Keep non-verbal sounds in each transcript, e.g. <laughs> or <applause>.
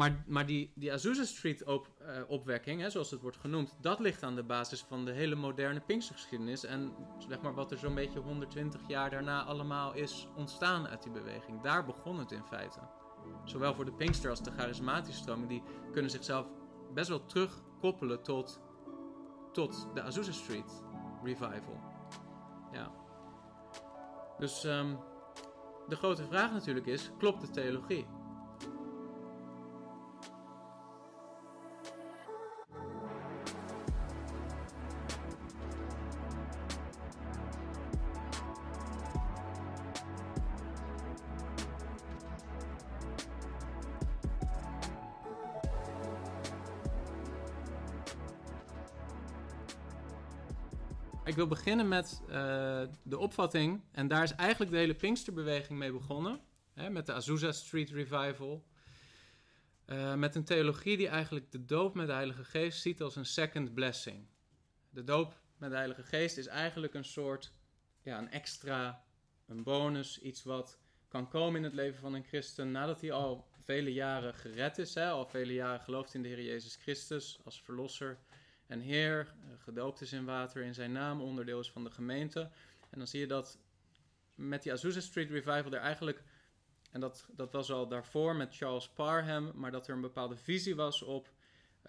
Maar, maar die, die Azusa Street op, eh, opwekking, hè, zoals het wordt genoemd, dat ligt aan de basis van de hele moderne Pinkstergeschiedenis. En zeg maar wat er zo'n beetje 120 jaar daarna allemaal is ontstaan uit die beweging. Daar begon het in feite. Zowel voor de Pinkster als de charismatische stroming, die kunnen zichzelf best wel terugkoppelen tot, tot de Azusa Street revival. Ja. Dus ehm, de grote vraag natuurlijk is, klopt de theologie? Beginnen met uh, de opvatting, en daar is eigenlijk de hele Pinksterbeweging mee begonnen, hè, met de Azusa Street Revival. Uh, met een theologie die eigenlijk de doop met de Heilige Geest ziet als een second blessing. De doop met de Heilige Geest is eigenlijk een soort, ja, een extra, een bonus, iets wat kan komen in het leven van een christen nadat hij al vele jaren gered is, hè, al vele jaren gelooft in de Heer Jezus Christus als verlosser en Heer, eh, gedoopt is in water in zijn naam, onderdeel is van de gemeente. En dan zie je dat met die Azusa Street Revival er eigenlijk, en dat, dat was al daarvoor met Charles Parham, maar dat er een bepaalde visie was op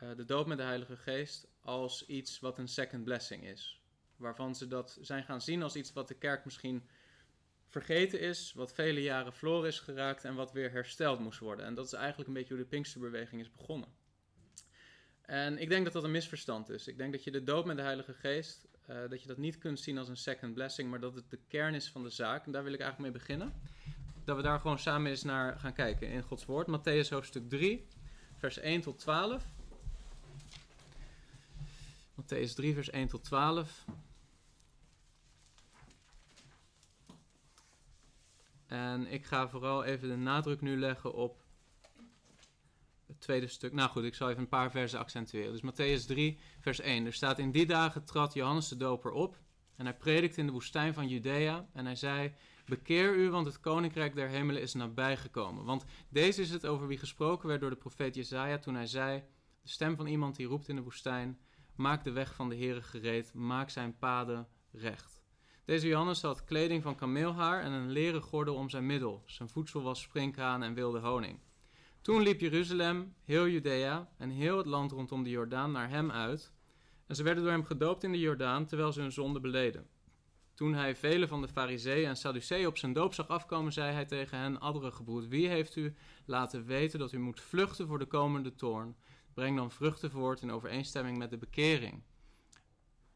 uh, de doop met de Heilige Geest als iets wat een second blessing is. Waarvan ze dat zijn gaan zien als iets wat de kerk misschien vergeten is, wat vele jaren verloren is geraakt en wat weer hersteld moest worden. En dat is eigenlijk een beetje hoe de Pinksterbeweging is begonnen. En ik denk dat dat een misverstand is. Ik denk dat je de doop met de Heilige Geest, uh, dat je dat niet kunt zien als een second blessing, maar dat het de kern is van de zaak. En daar wil ik eigenlijk mee beginnen. Dat we daar gewoon samen eens naar gaan kijken in Gods Woord. Matthäus hoofdstuk 3, vers 1 tot 12. Matthäus 3, vers 1 tot 12. En ik ga vooral even de nadruk nu leggen op tweede stuk. Nou goed, ik zal even een paar versen accentueren. Dus Matthäus 3, vers 1. Er staat: In die dagen trad Johannes de Doper op. En hij predikte in de woestijn van Judea. En hij zei: Bekeer u, want het koninkrijk der hemelen is nabijgekomen. Want deze is het over wie gesproken werd door de profeet Jezaja. toen hij zei: De stem van iemand die roept in de woestijn: Maak de weg van de Heere gereed, maak zijn paden recht. Deze Johannes had kleding van kameelhaar en een leren gordel om zijn middel. Zijn voedsel was springkaan en wilde honing. Toen liep Jeruzalem, heel Judea en heel het land rondom de Jordaan naar hem uit. En ze werden door hem gedoopt in de Jordaan terwijl ze hun zonde beleden. Toen hij vele van de Fariseeën en Sadduceeën op zijn doop zag afkomen, zei hij tegen hen: Andere gebroed, wie heeft u laten weten dat u moet vluchten voor de komende toorn? Breng dan vruchten voort in overeenstemming met de bekering.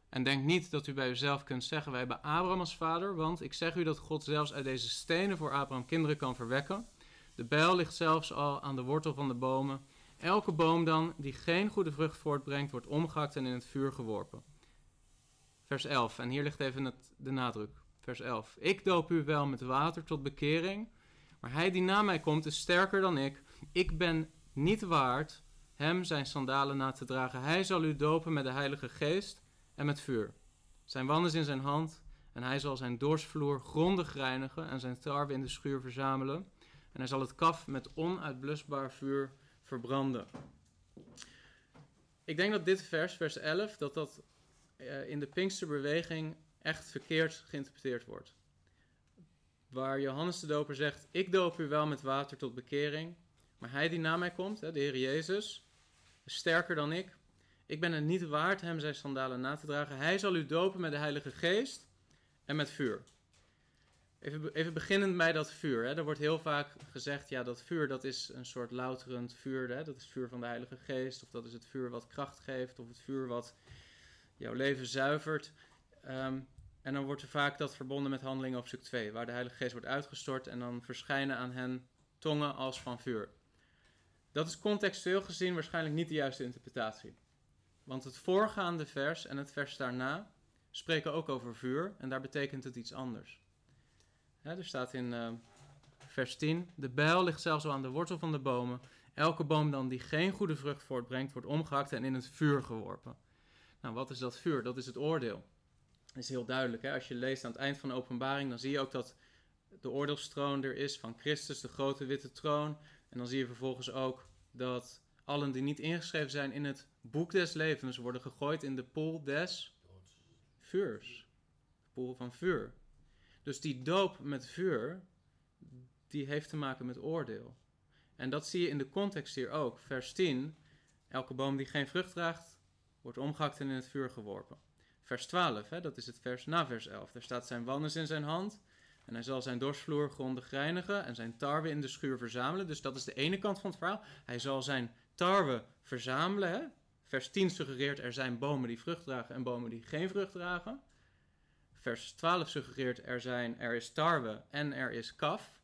En denk niet dat u bij uzelf kunt zeggen: Wij hebben Abraham als vader, want ik zeg u dat God zelfs uit deze stenen voor Abraham kinderen kan verwekken. De bijl ligt zelfs al aan de wortel van de bomen. Elke boom dan die geen goede vrucht voortbrengt, wordt omgehakt en in het vuur geworpen. Vers 11, en hier ligt even het, de nadruk. Vers 11. Ik doop u wel met water tot bekering, maar hij die na mij komt is sterker dan ik. Ik ben niet waard hem zijn sandalen na te dragen. Hij zal u dopen met de Heilige Geest en met vuur. Zijn wand is in zijn hand en hij zal zijn dorsvloer grondig reinigen en zijn tarwe in de schuur verzamelen en hij zal het kaf met onuitblusbaar vuur verbranden. Ik denk dat dit vers, vers 11, dat dat uh, in de Pinksterbeweging echt verkeerd geïnterpreteerd wordt. Waar Johannes de Doper zegt: Ik doop u wel met water tot bekering, maar hij die na mij komt, de Heer Jezus, is sterker dan ik. Ik ben het niet waard hem zijn sandalen na te dragen. Hij zal u dopen met de Heilige Geest en met vuur. Even, even beginnend bij dat vuur. Hè. Er wordt heel vaak gezegd, ja, dat vuur dat is een soort louterend vuur. Hè. Dat is het vuur van de Heilige Geest, of dat is het vuur wat kracht geeft, of het vuur wat jouw leven zuivert. Ehm, en dan wordt er vaak dat verbonden met handelingen op stuk 2, waar de Heilige Geest wordt uitgestort en dan verschijnen aan hen tongen als van vuur. Dat is contextueel gezien waarschijnlijk niet de juiste interpretatie. Want het voorgaande vers en het vers daarna spreken ook over vuur en daar betekent het iets anders er staat in uh, vers 10: De bijl ligt zelfs al aan de wortel van de bomen. Elke boom dan die geen goede vrucht voortbrengt, wordt omgehakt en in het vuur geworpen. Nou, wat is dat vuur? Dat is het oordeel. Dat is heel duidelijk. Hè? Als je leest aan het eind van de openbaring, dan zie je ook dat de oordeelstroon er is van Christus, de grote witte troon. En dan zie je vervolgens ook dat allen die niet ingeschreven zijn in het boek des levens worden gegooid in de pool des vuurs. De pool van vuur. Dus die doop met vuur, die heeft te maken met oordeel. En dat zie je in de context hier ook. Vers 10, elke boom die geen vrucht draagt, wordt omgehakt en in het vuur geworpen. Vers 12, hè, dat is het vers na vers 11. Daar staat zijn wannes in zijn hand en hij zal zijn dorsvloer grondig reinigen en zijn tarwe in de schuur verzamelen. Dus dat is de ene kant van het verhaal. Hij zal zijn tarwe verzamelen. Hè? Vers 10 suggereert er zijn bomen die vrucht dragen en bomen die geen vrucht dragen. Vers 12 suggereert er, zijn, er is tarwe en er is kaf.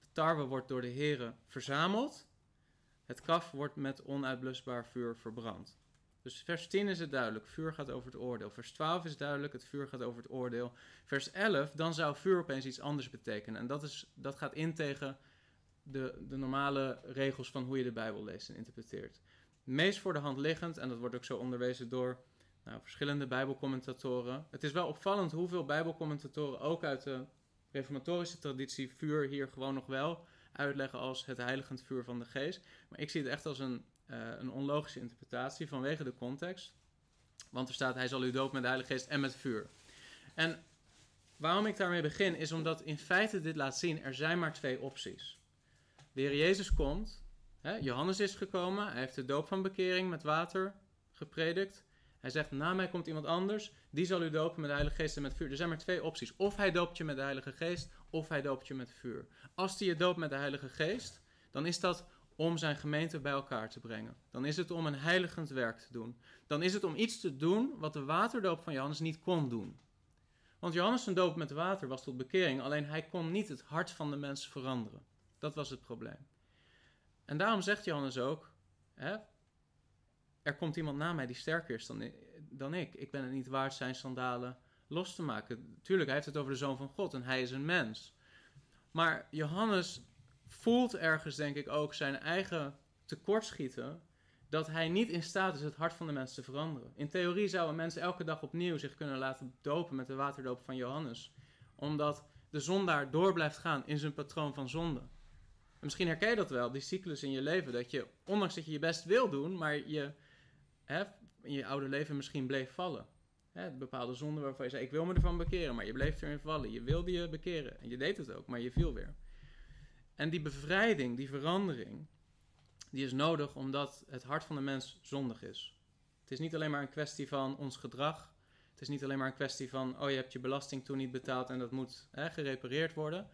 De tarwe wordt door de heren verzameld. Het kaf wordt met onuitblusbaar vuur verbrand. Dus vers 10 is het duidelijk, vuur gaat over het oordeel. Vers 12 is duidelijk, het vuur gaat over het oordeel. Vers 11, dan zou vuur opeens iets anders betekenen. En dat, is, dat gaat in tegen de, de normale regels van hoe je de Bijbel leest en interpreteert. Meest voor de hand liggend, en dat wordt ook zo onderwezen door nou, verschillende Bijbelcommentatoren. Het is wel opvallend hoeveel Bijbelcommentatoren, ook uit de reformatorische traditie, vuur hier gewoon nog wel uitleggen als het heiligend vuur van de geest. Maar ik zie het echt als een uh, een onlogische interpretatie vanwege de context. Want er staat, hij zal u dood met de Heilige Geest en met vuur. En waarom ik daarmee begin, is omdat in feite dit laat zien, er zijn maar twee opties. De Heer Jezus komt, Johannes is gekomen, hij heeft de doop van bekering met water gepredikt. Hij zegt, na mij komt iemand anders, die zal u dopen met de Heilige Geest en met vuur. Er zijn maar twee opties. Of hij doopt je met de Heilige Geest, of hij doopt je met vuur. Als hij je doopt met de Heilige Geest, dan is dat om zijn gemeente bij elkaar te brengen. Dan is het om een heiligend werk te doen. Dan is het om iets te doen wat de waterdoop van Johannes niet kon doen. Want Johannes' een doop met water was tot bekering, alleen hij kon niet het hart van de mensen veranderen. Dat was het probleem. En daarom zegt Johannes ook: hè, Er komt iemand na mij die sterker is dan, dan ik. Ik ben het niet waard zijn sandalen los te maken. Tuurlijk, hij heeft het over de zoon van God en hij is een mens. Maar Johannes voelt ergens, denk ik, ook zijn eigen tekortschieten. Dat hij niet in staat is het hart van de mensen te veranderen. In theorie zouden mensen elke dag opnieuw zich kunnen laten dopen met de waterdoop van Johannes. Omdat de zondaar door blijft gaan in zijn patroon van zonde. misschien herken je dat wel, die cyclus in je leven. Dat je, ondanks dat je je best wil doen, maar je hè, in je oude leven misschien bleef vallen. Hè, bepaalde zonden waarvan je zei, ik wil me ervan bekeren, maar je bleef erin vallen. Je wilde je bekeren en je deed het ook, maar je viel weer. En die bevrijding, die verandering, die is nodig omdat het hart van de mens zondig is. Het is niet alleen maar een kwestie van ons gedrag. Het is niet alleen maar een kwestie van, oh je hebt je belasting toen niet betaald en dat moet hè, gerepareerd worden.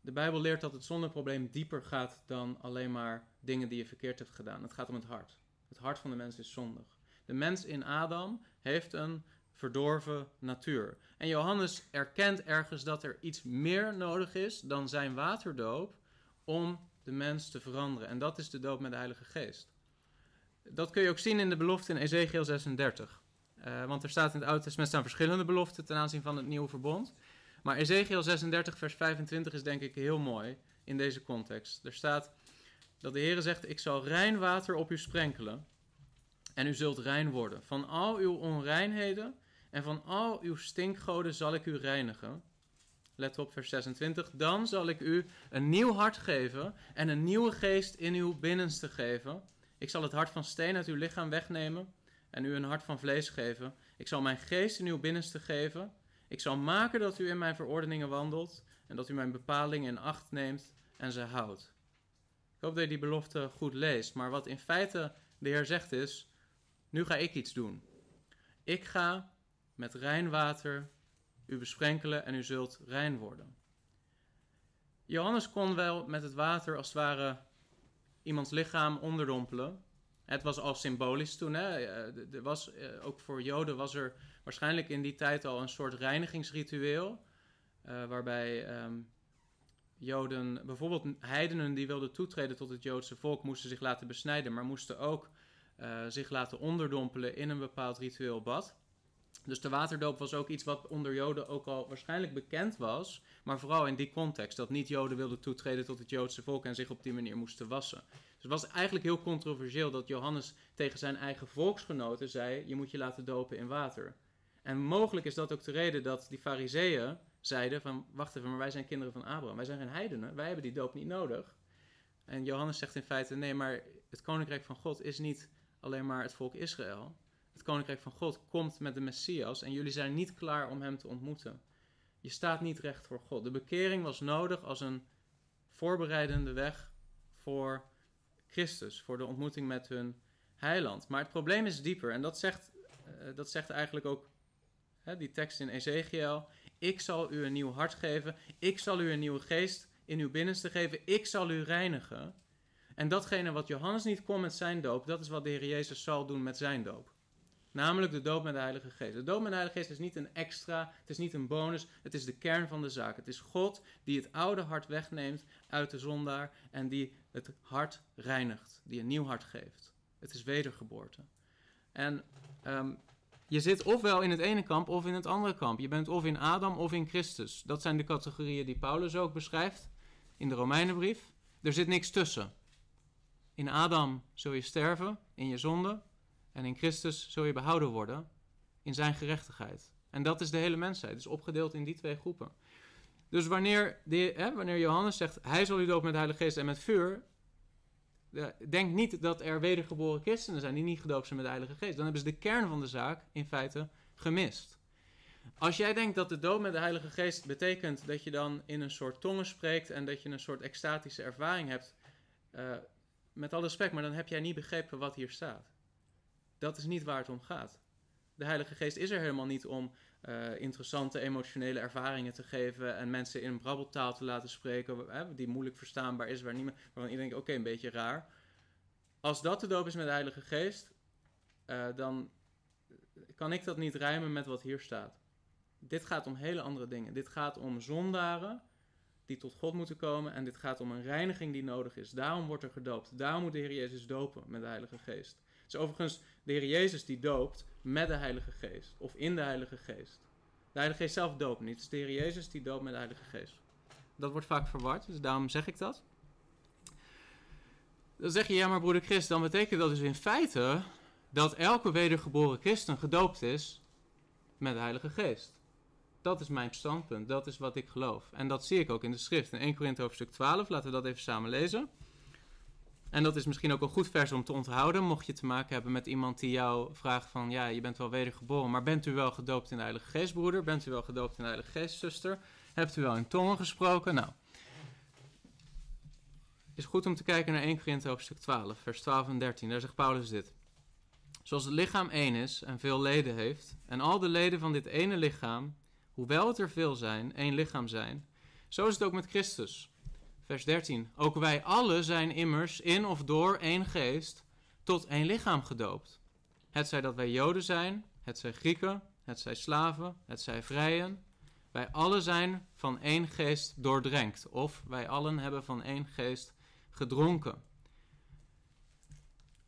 De Bijbel leert dat het zondeprobleem dieper gaat dan alleen maar dingen die je verkeerd hebt gedaan. Het gaat om het hart. Het hart van de mens is zondig. De mens in Adam heeft een verdorven natuur. En Johannes erkent ergens dat er iets meer nodig is dan zijn waterdoop om de mens te veranderen. En dat is de doop met de Heilige Geest. Dat kun je ook zien in de belofte in Ezekiel 36. Uh, want er staat in het Oude Testament staan verschillende beloften ten aanzien van het Nieuwe Verbond. Maar Ezekiel 36, vers 25 is denk ik heel mooi in deze context. Er staat dat de Heer zegt: Ik zal rein water op u sprenkelen. En u zult rein worden. Van al uw onreinheden en van al uw stinkgoden zal ik u reinigen. Let op vers 26. Dan zal ik u een nieuw hart geven en een nieuwe geest in uw binnenste geven. Ik zal het hart van steen uit uw lichaam wegnemen en u een hart van vlees geven. Ik zal mijn geest in uw binnenste geven. Ik zal maken dat u in mijn verordeningen wandelt en dat u mijn bepalingen in acht neemt en ze houdt. Ik hoop dat je die belofte goed leest, maar wat in feite de Heer zegt is: nu ga ik iets doen. Ik ga met rein water u besprenkelen en u zult rein worden. Johannes kon wel met het water als het ware iemands lichaam onderdompelen. Het was al symbolisch toen. Hè? Er was, eh, ook voor Joden was er waarschijnlijk in die tijd al een soort reinigingsritueel. Uh, waarbij ehm, Joden, bijvoorbeeld heidenen die wilden toetreden tot het Joodse volk, moesten zich laten besnijden, maar moesten ook uh, zich laten onderdompelen in een bepaald ritueel bad. Dus de waterdoop was ook iets wat onder Joden ook al waarschijnlijk bekend was. Maar vooral in die context, dat niet-Joden wilden toetreden tot het Joodse volk en zich op die manier moesten wassen. Dus het was eigenlijk heel controversieel dat Johannes tegen zijn eigen volksgenoten zei: Je moet je laten dopen in water. En mogelijk is dat ook de reden dat die fariseeën zeiden: van, Wacht even, maar wij zijn kinderen van Abraham. Wij zijn geen heidenen. Wij hebben die doop niet nodig. En Johannes zegt in feite: Nee, maar het koninkrijk van God is niet alleen maar het volk Israël. Het koninkrijk van God komt met de Messias en jullie zijn niet klaar om hem te ontmoeten. Je staat niet recht voor God. De bekering was nodig als een voorbereidende weg voor Christus, voor de ontmoeting met hun heiland. Maar het probleem is dieper en dat zegt, uh, dat zegt eigenlijk ook hè, die tekst in Ezekiel. Ik zal u een nieuw hart geven, ik zal u een nieuwe geest in uw binnenste geven, ik zal u reinigen. En datgene wat Johannes niet kon met zijn doop, dat is wat de Heer Jezus zal doen met zijn doop. Namelijk de doop met de Heilige Geest. De doop met de Heilige Geest is niet een extra, het is niet een bonus, het is de kern van de zaak. Het is God die het oude hart wegneemt uit de zondaar en die het hart reinigt, die een nieuw hart geeft. Het is wedergeboorte. En ehm, je zit ofwel in het ene kamp of in het andere kamp. Je bent of in Adam of in Christus. Dat zijn de categorieën die Paulus ook beschrijft in de Romeinenbrief. Er zit niks tussen. In Adam zul je sterven in je zonde. En in Christus zul je behouden worden in zijn gerechtigheid. En dat is de hele mensheid. Is opgedeeld in die twee groepen. Dus wanneer, hè, wanneer Johannes zegt, hij zal u dopen met de Heilige Geest en met vuur, denk niet dat er wedergeboren christenen zijn die niet gedoopt zijn met de Heilige Geest. Dan hebben ze de kern van de zaak in feite gemist. Als jij denkt dat de doop met de Heilige Geest betekent dat je dan in een soort tongen spreekt en dat je een soort extatische ervaring hebt, uh, met alle respect, maar dan heb jij niet begrepen wat hier staat. Dat is niet waar het om gaat. De Heilige Geest is er helemaal niet om uh, interessante emotionele ervaringen te geven en mensen in een brabbeltaal te laten spreken die moeilijk verstaanbaar is, waar niemand, waarvan iedereen denkt, oké, een beetje raar. Als dat de doop is met de Heilige Geest, uh, dan kan ik dat niet rijmen met wat hier staat. Dit gaat om hele andere dingen. Dit gaat om zondaren die tot God moeten komen en dit gaat om een reiniging die nodig is. Daarom wordt er gedoopt. Daarom moet de Heer Jezus dopen met de Heilige Geest. Het is overigens de Heer Jezus die doopt met de Heilige Geest. Of in de Heilige Geest. De Heilige Geest zelf doopt niet. Het is de Heer Jezus die doopt met de Heilige Geest. Dat wordt vaak verward, dus daarom zeg ik dat. Dan zeg je, ja maar broeder Christ, dan betekent dat dus in feite dat elke wedergeboren christen gedoopt is met de Heilige Geest. Dat is mijn standpunt, dat is wat ik geloof. En dat zie ik ook in de schrift. In 1 Korinthe hoofdstuk 12, laten we dat even samen lezen. En dat is misschien ook een goed vers om te onthouden, mocht je te maken hebben met iemand die jou vraagt van, ja, je bent wel wedergeboren, maar bent u wel gedoopt in de Heilige Geest, broeder? Bent u wel gedoopt in de Heilige Geest, zuster? Hebt u wel in tongen gesproken? Nou, is goed om te kijken naar 1 Korinthe hoofdstuk 12, vers 12 en 13. Daar zegt Paulus dit. Zoals het lichaam één is en veel leden heeft, en al de leden van dit ene lichaam, hoewel het er veel zijn, één lichaam zijn, zo is het ook met Christus. Vers 13. Ook wij allen zijn immers in of door één geest tot één lichaam gedoopt. Het zij dat wij Joden zijn, het zij Grieken, het zij slaven, het zij vrijen. Wij allen zijn van één geest doordrenkt, of wij allen hebben van één geest gedronken.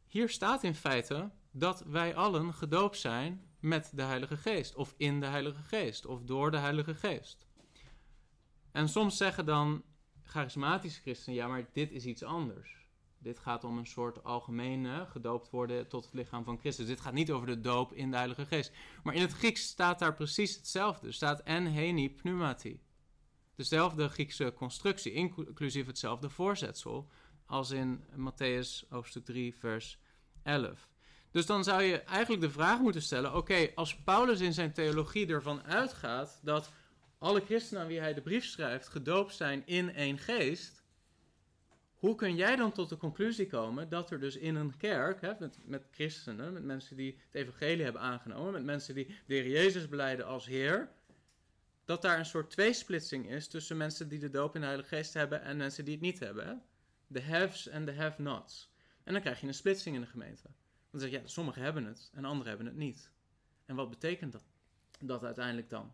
Hier staat in feite dat wij allen gedoopt zijn met de Heilige Geest, of in de Heilige Geest, of door de Heilige Geest. En soms zeggen dan charismatische christenen, ja, maar dit is iets anders. Dit gaat om een soort algemene gedoopt worden tot het lichaam van Christus. Dit gaat niet over de doop in de Heilige Geest. Maar in het Grieks staat daar precies hetzelfde. Er staat en heni pneumati. Dezelfde Griekse constructie, inclusief hetzelfde voorzetsel als in Matthäus hoofdstuk 3, vers 11. Dus dan zou je eigenlijk de vraag moeten stellen: oké, als Paulus in zijn theologie ervan uitgaat dat alle christenen aan wie hij de brief schrijft gedoopt zijn in één geest, hoe kun jij dan tot de conclusie komen dat er dus in een kerk, hè, met, met christenen, met mensen die het evangelie hebben aangenomen, met mensen die de Heer Jezus beleiden als Heer, dat daar een soort tweesplitsing is tussen mensen die de doop in de Heilige Geest hebben en mensen die het niet hebben. De haves en de have-nots. En dan krijg je een splitsing in de gemeente. Dan zeg je, sommigen hebben het en anderen hebben het niet. En wat betekent dat, dat uiteindelijk dan?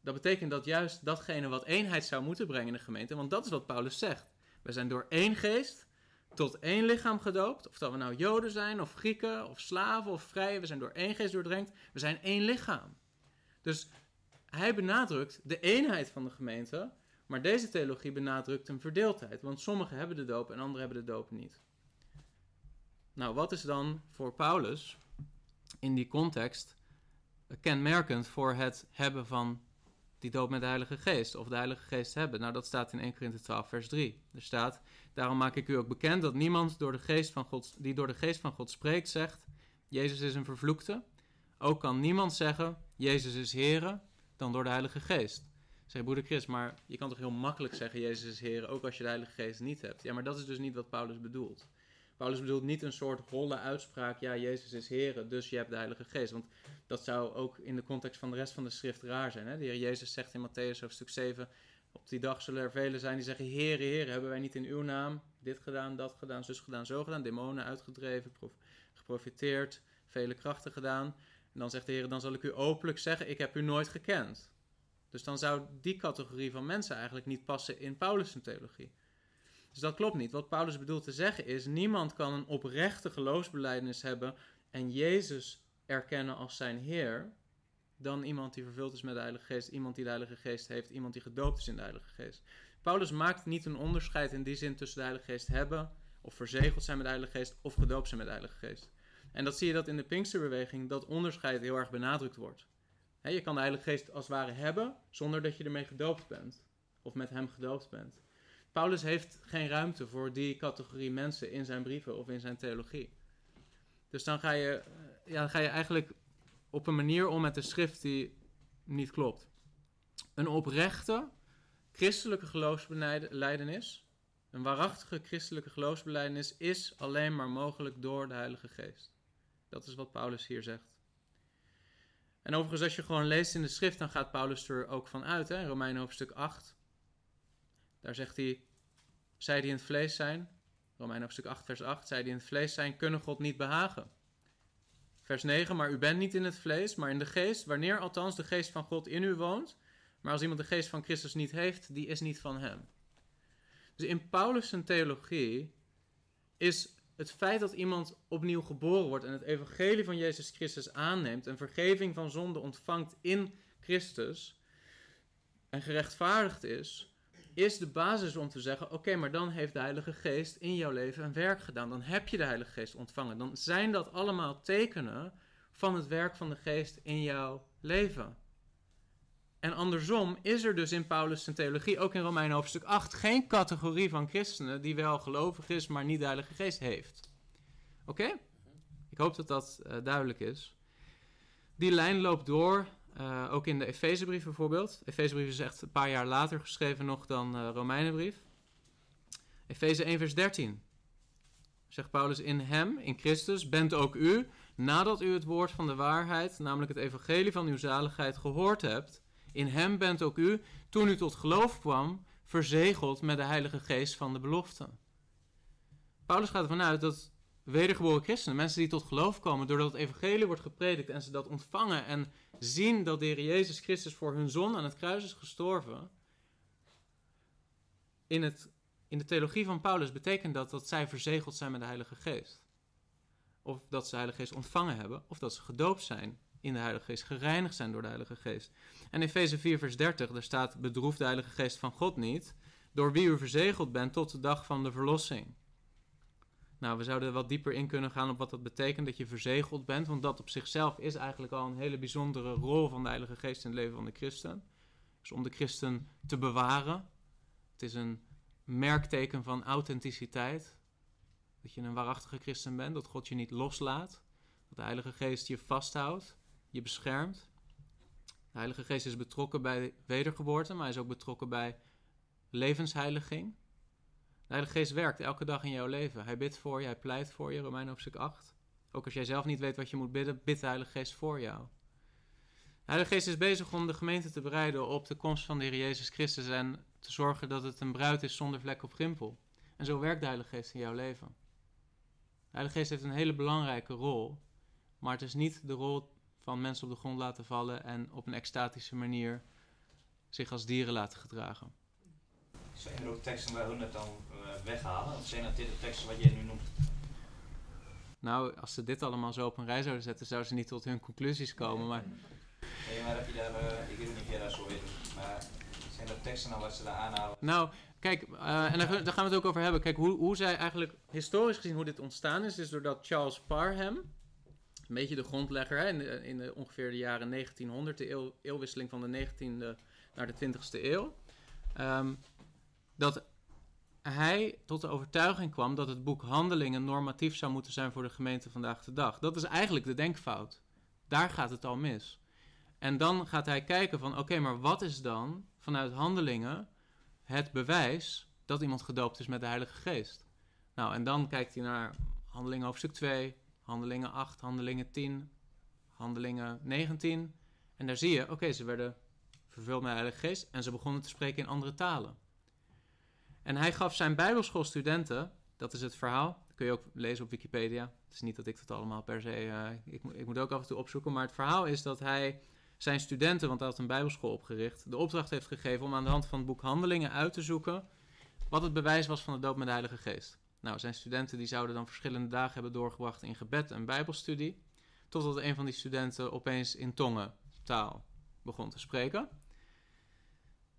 Dat betekent dat juist datgene wat eenheid zou moeten brengen in de gemeente, want dat is wat Paulus zegt. We zijn door één geest tot één lichaam gedoopt. Of dat we nou Joden zijn, of Grieken, of slaven, of vrije. We zijn door één geest doordrenkt. We zijn één lichaam. Dus hij benadrukt de eenheid van de gemeente. Maar deze theologie benadrukt een verdeeldheid. Want sommigen hebben de doop en anderen hebben de doop niet. Nou, wat is dan voor Paulus in die context kenmerkend voor het hebben van die doop met de Heilige Geest of de Heilige Geest hebben. Nou, dat staat in 1 Korinthe 12, vers 3. Er staat, daarom maak ik u ook bekend dat niemand door de geest van God, die door de geest van God spreekt zegt, Jezus is een vervloekte. Ook kan niemand zeggen, Jezus is Here, dan door de Heilige Geest. Zeg broeder Chris, maar je kan toch heel makkelijk zeggen, Jezus is Here, ook als je de Heilige Geest niet hebt. Ja, maar dat is dus niet wat Paulus bedoelt. Paulus bedoelt niet een soort holle uitspraak, ja, Jezus is Here, dus je hebt de Heilige Geest. Want dat zou ook in de context van de rest van de schrift raar zijn. Hè? De Heer Jezus zegt in Matthäus hoofdstuk 7, op die dag zullen er velen zijn die zeggen, Heere, Heere, hebben wij niet in uw naam dit gedaan, dat gedaan, zus gedaan, zo gedaan, demonen uitgedreven, geprofiteerd, vele krachten gedaan. En dan zegt de Heer, dan zal ik u openlijk zeggen, ik heb u nooit gekend. Dus dan zou die categorie van mensen eigenlijk niet passen in Paulus' theologie. Dus dat klopt niet. Wat Paulus bedoelt te zeggen is: niemand kan een oprechte geloofsbelijdenis hebben en Jezus erkennen als zijn Heer, dan iemand die vervuld is met de Heilige Geest, iemand die de Heilige Geest heeft, iemand die gedoopt is in de Heilige Geest. Paulus maakt niet een onderscheid in die zin tussen de Heilige Geest hebben, of verzegeld zijn met de Heilige Geest, of gedoopt zijn met de Heilige Geest. En dat zie je dat in de Pinksterbeweging dat onderscheid heel erg benadrukt wordt. je kan de Heilige Geest als het ware hebben, zonder dat je ermee gedoopt bent, of met hem gedoopt bent. Paulus heeft geen ruimte voor die categorie mensen in zijn brieven of in zijn theologie. Dus dan ga je, ja, dan ga je eigenlijk op een manier om met de schrift die niet klopt. Een oprechte christelijke geloofsbeleidenis, een waarachtige christelijke geloofsbeleidenis is alleen maar mogelijk door de Heilige Geest. Dat is wat Paulus hier zegt. En overigens, als je gewoon leest in de schrift, dan gaat Paulus er ook van uit. Hè? Romeinen hoofdstuk 8, daar zegt hij, zij die in het vlees zijn, Romein hoofdstuk 8 vers 8, zij die in het vlees zijn, kunnen God niet behagen. Vers 9, maar u bent niet in het vlees, maar in de geest, wanneer althans de geest van God in u woont. Maar als iemand de geest van Christus niet heeft, die is niet van hem. Dus in Paulus' theologie is het feit dat iemand opnieuw geboren wordt en het evangelie van Jezus Christus aanneemt en vergeving van zonde ontvangt in Christus en gerechtvaardigd is, is de basis om te zeggen: oké, maar dan heeft de Heilige Geest in jouw leven een werk gedaan. Dan heb je de Heilige Geest ontvangen. Dan zijn dat allemaal tekenen van het werk van de Geest in jouw leven. En andersom is er dus in Paulus' theologie, ook in Romeinen hoofdstuk 8, geen categorie van christenen die wel gelovig is, maar niet de Heilige Geest heeft. Oké? Ik hoop dat dat uh, duidelijk is. Die lijn loopt door uh, ook in de Efezebrief bijvoorbeeld. Efezebrief is echt een paar jaar later geschreven nog dan uh, Romeinenbrief. Efeze 1 vers 13. Zegt Paulus, in hem, in Christus, bent ook u, nadat u het woord van de waarheid, namelijk het evangelie van uw zaligheid, gehoord hebt, in hem bent ook u, toen u tot geloof kwam, verzegeld met de Heilige Geest van de belofte. Paulus gaat ervan uit dat wedergeboren christenen, mensen die tot geloof komen, doordat het evangelie wordt gepredikt en ze dat ontvangen en zien dat de Heer Jezus Christus voor hun zon aan het kruis is gestorven, in, het, in de theologie van Paulus betekent dat dat zij verzegeld zijn met de Heilige Geest. Of dat ze de Heilige Geest ontvangen hebben, of dat ze gedoopt zijn in de Heilige Geest, gereinigd zijn door de Heilige Geest. En in Efeze 4, vers 30, daar staat: Bedroef de Heilige Geest van God niet, door wie u verzegeld bent tot de dag van de verlossing. Nou, we zouden wat dieper in kunnen gaan op wat dat betekent dat je verzegeld bent. Want dat op zichzelf is eigenlijk al een hele bijzondere rol van de Heilige Geest in het leven van de christen. Dus om de christen te bewaren. Het is een merkteken van authenticiteit. Dat je een waarachtige christen bent, dat God je niet loslaat. Dat de Heilige Geest je vasthoudt, je beschermt. De Heilige Geest is betrokken bij wedergeboorte, maar hij is ook betrokken bij levensheiliging. De Heilige Geest werkt elke dag in jouw leven. Hij bidt voor je, hij pleit voor je, Romein hoofdstuk 8. Ook als jij zelf niet weet wat je moet bidden, bidt de Heilige Geest voor jou. De Heilige Geest is bezig om de gemeente te bereiden op de komst van de Heer Jezus Christus en te zorgen dat het een bruid is zonder vlek of rimpel. En zo werkt de Heilige Geest in jouw leven. De Heilige Geest heeft een hele belangrijke rol, maar het is niet de rol van mensen op de grond laten vallen en op een extatische manier zich als dieren laten gedragen. Zijn er ook teksten waar hun het dan weghalen? Of zijn dat dit de teksten wat jij nu noemt? Nou, als ze dit allemaal zo op een rij zouden zetten, zouden ze niet tot hun conclusies komen. Maar... Nee, maar heb je daar, uh, ik weet niet of jij daar zo weet, maar zijn dat teksten dan wat ze daar aanhalen? Nou, kijk, uh, en daar, daar, gaan we het ook over hebben. Kijk, hoe, hoe zij eigenlijk, historisch gezien, hoe dit ontstaan is, is doordat Charles Parham, een beetje de grondlegger hè, in, de, in de ongeveer de jaren 1900, de eeuw, eeuwwisseling van de 19e naar de 20ste eeuw. Ehm, dat hij tot de overtuiging kwam dat het boek Handelingen normatief zou moeten zijn voor de gemeente vandaag de dag. Dat is eigenlijk de denkfout. Daar gaat het al mis. En dan gaat hij kijken van oké, maar wat is dan vanuit Handelingen het bewijs dat iemand gedoopt is met de Heilige Geest? Nou, en dan kijkt hij naar Handelingen hoofdstuk 2, Handelingen 8, Handelingen 10, Handelingen 19. En daar zie je, oké, ze werden vervuld met de Heilige Geest en ze begonnen te spreken in andere talen. En hij gaf zijn bijbelschoolstudenten, dat is het verhaal, dat kun je ook lezen op Wikipedia. Het is niet dat ik dat allemaal per se, uh, ik, ik moet ook af en toe opzoeken, maar het verhaal is dat hij zijn studenten, want hij had een bijbelschool opgericht, de opdracht heeft gegeven om aan de hand van het boek Handelingen uit te zoeken wat het bewijs was van de doop met de Heilige Geest. Nou, zijn studenten die zouden dan verschillende dagen hebben doorgebracht in gebed en bijbelstudie, totdat een van die studenten opeens in tongen taal begon te spreken.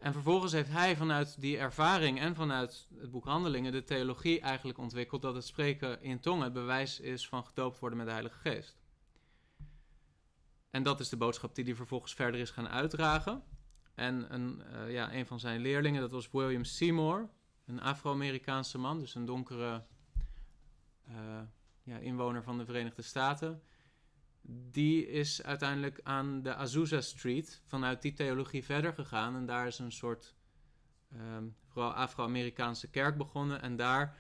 En vervolgens heeft hij vanuit die ervaring en vanuit het boek Handelingen de theologie eigenlijk ontwikkeld dat het spreken in tongen het bewijs is van gedoopt worden met de Heilige Geest. En dat is de boodschap die hij vervolgens verder is gaan uitdragen. En een, uh, ja, van zijn leerlingen, dat was William Seymour, een Afro-Amerikaanse man, dus een donkere uh, ja, inwoner van de Verenigde Staten die is uiteindelijk aan de Azusa Street vanuit die theologie verder gegaan. En daar is een soort um, vooral Afro-Amerikaanse kerk begonnen. En daar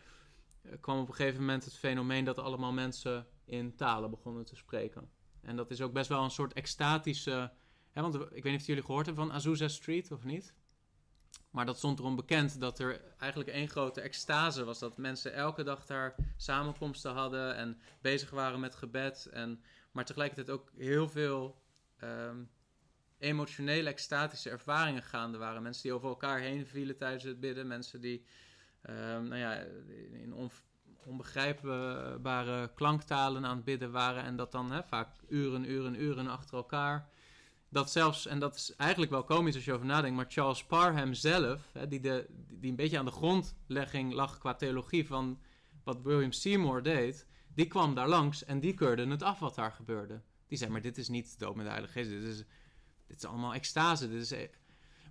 uh, kwam op een gegeven moment het fenomeen dat allemaal mensen in talen begonnen te spreken. En dat is ook best wel een soort extatische. Hè, want ik weet niet of jullie gehoord hebben van Azusa Street of niet. Maar dat stond erom bekend dat er eigenlijk één grote extase was. Dat mensen elke dag daar samenkomsten hadden en bezig waren met gebed. En maar tegelijkertijd ook heel veel um, emotionele, extatische ervaringen gaande waren. Mensen die over elkaar heen vielen tijdens het bidden. Mensen die um, nou ja, in on, onbegrijpbare klanktalen aan het bidden waren. En dat dan vaak uren, uren, uren achter elkaar. Dat zelfs, en dat is eigenlijk wel komisch als je over nadenkt, maar Charles Parham zelf, die, de, die een beetje aan de grondlegging lag qua theologie van wat William Seymour deed, die kwam daar langs en die keurde het af wat daar gebeurde. Die zei, maar dit is niet dood met de Geest, dit is, dit is allemaal extase. Dit is, e-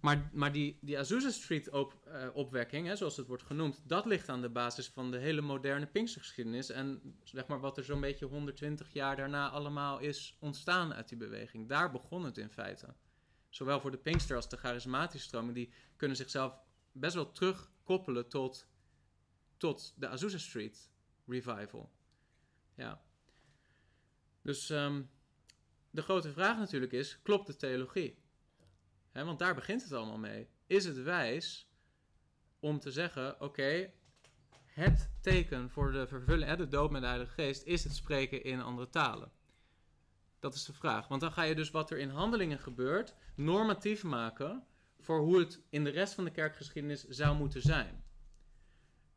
maar, maar die, die Azusa Street op, uh, opwekking, hè, zoals het wordt genoemd, dat ligt aan de basis van de hele moderne Pinkstergeschiedenis. En zeg maar wat er zo'n beetje 120 jaar daarna allemaal is ontstaan uit die beweging. Daar begon het in feite. Zowel voor de Pinkster als de charismatische stroming, die kunnen zichzelf best wel terugkoppelen tot, tot de Azusa Street revival. Ja. Dus um, de grote vraag natuurlijk is: klopt de theologie? He, want daar begint het allemaal mee. Is het wijs om te zeggen: oké, het teken voor de vervulling, de dood met de Heilige Geest, is het spreken in andere talen? Dat is de vraag. Want dan ga je dus wat er in handelingen gebeurt, normatief maken voor hoe het in de rest van de kerkgeschiedenis zou moeten zijn.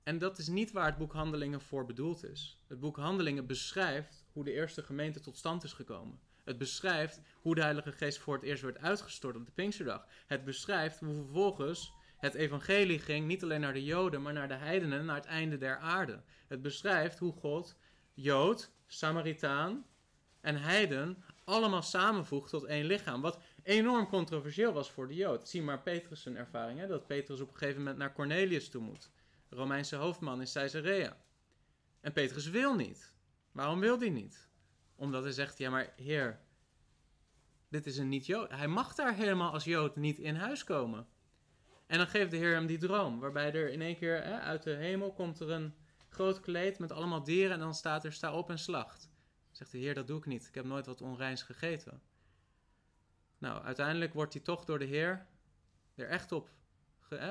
En dat is niet waar het boek Handelingen voor bedoeld is. Het boek Handelingen beschrijft hoe de eerste gemeente tot stand is gekomen. Het beschrijft hoe de Heilige Geest voor het eerst werd uitgestort op de Pinksterdag. Het beschrijft hoe vervolgens het evangelie ging niet alleen naar de Joden, maar naar de heidenen, naar het einde der aarde. Het beschrijft hoe God Jood, Samaritaan en heiden allemaal samenvoegt tot één lichaam. Wat enorm controversieel was voor de Jood. Zie maar Petrus' ervaring, hè, dat Petrus op een gegeven moment naar Cornelius toe moet. Romeinse hoofdman in Caesarea. En Petrus wil niet. Waarom wil hij niet? Omdat hij zegt, ja maar heer, dit is een niet-Jood. Hij mag daar helemaal als Jood niet in huis komen. En dan geeft de Heer hem die droom, waarbij er in één keer hè, uit de hemel komt er een groot kleed met allemaal dieren en dan staat er sta op en slacht. Zegt de Heer, dat doe ik niet. Ik heb nooit wat onreins gegeten. Nou, uiteindelijk wordt hij toch door de Heer er echt op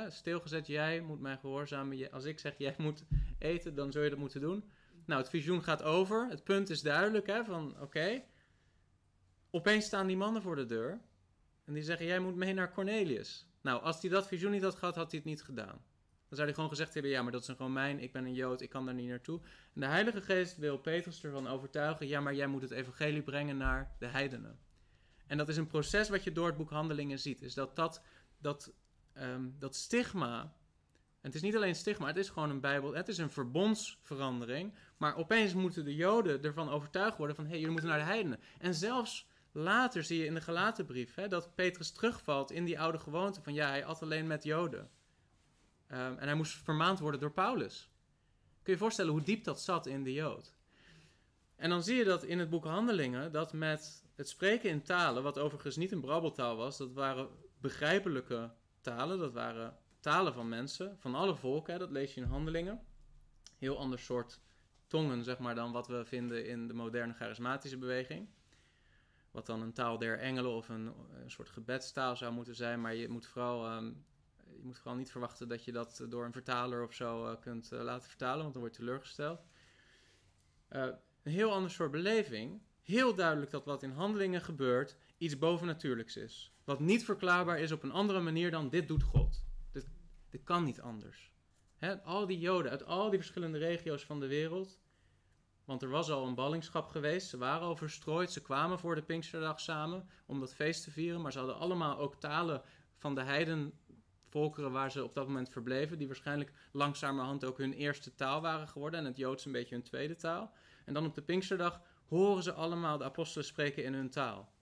stilgezet, jij moet mij gehoorzamen. Als ik zeg, jij moet eten, dan zul je dat moeten doen. Nou, het visioen gaat over. Het punt is duidelijk, hè, van oké. Opeens staan die mannen voor de deur. En die zeggen, jij moet mee naar Cornelius. Nou, als hij dat visioen niet had gehad, had hij het niet gedaan. Dan zou hij gewoon gezegd hebben, ja, maar dat is een Romein, ik ben een Jood, ik kan daar niet naartoe. En de Heilige Geest wil Petrus ervan overtuigen, ja, maar jij moet het evangelie brengen naar de heidenen. En dat is een proces wat je door het boek Handelingen ziet. Is dat dat, dat um, dat stigma. En het is niet alleen stigma, het is gewoon een Bijbel. Het is een verbondsverandering. Maar opeens moeten de Joden ervan overtuigd worden: van hé, hey, jullie moeten naar de heidenen. En zelfs Later zie je in de Galatenbrief hè, dat Petrus terugvalt in die oude gewoonte van ja, hij at alleen met Joden. Ehm, en hij moest vermaand worden door Paulus. Kun je je voorstellen hoe diep dat zat in de Jood? En dan zie je dat in het boek Handelingen, dat met het spreken in talen, wat overigens niet een brabbeltaal was, dat waren begrijpelijke talen, dat waren talen van mensen, van alle volken, dat lees je in Handelingen. Heel ander soort tongen, zeg maar, dan wat we vinden in de moderne charismatische beweging. Wat dan een taal der engelen of een, soort gebedstaal zou moeten zijn, maar je moet vooral ehm, je moet vooral niet verwachten dat je dat door een vertaler of zo uh, kunt uh, laten vertalen, want dan word je teleurgesteld. Uh, een heel ander soort beleving. Heel duidelijk dat wat in handelingen gebeurt iets bovennatuurlijks is. Wat niet verklaarbaar is op een andere manier dan dit doet God. Dit, dit kan niet anders. Al die Joden uit al die verschillende regio's van de wereld. Want er was al een ballingschap geweest. Ze waren al verstrooid. Ze kwamen voor de Pinksterdag samen om dat feest te vieren. Maar ze hadden allemaal ook talen van de heiden volkeren waar ze op dat moment verbleven, die waarschijnlijk langzamerhand ook hun eerste taal waren geworden en het Joods een beetje hun tweede taal. En dan op de Pinksterdag horen ze allemaal de apostelen spreken in hun taal.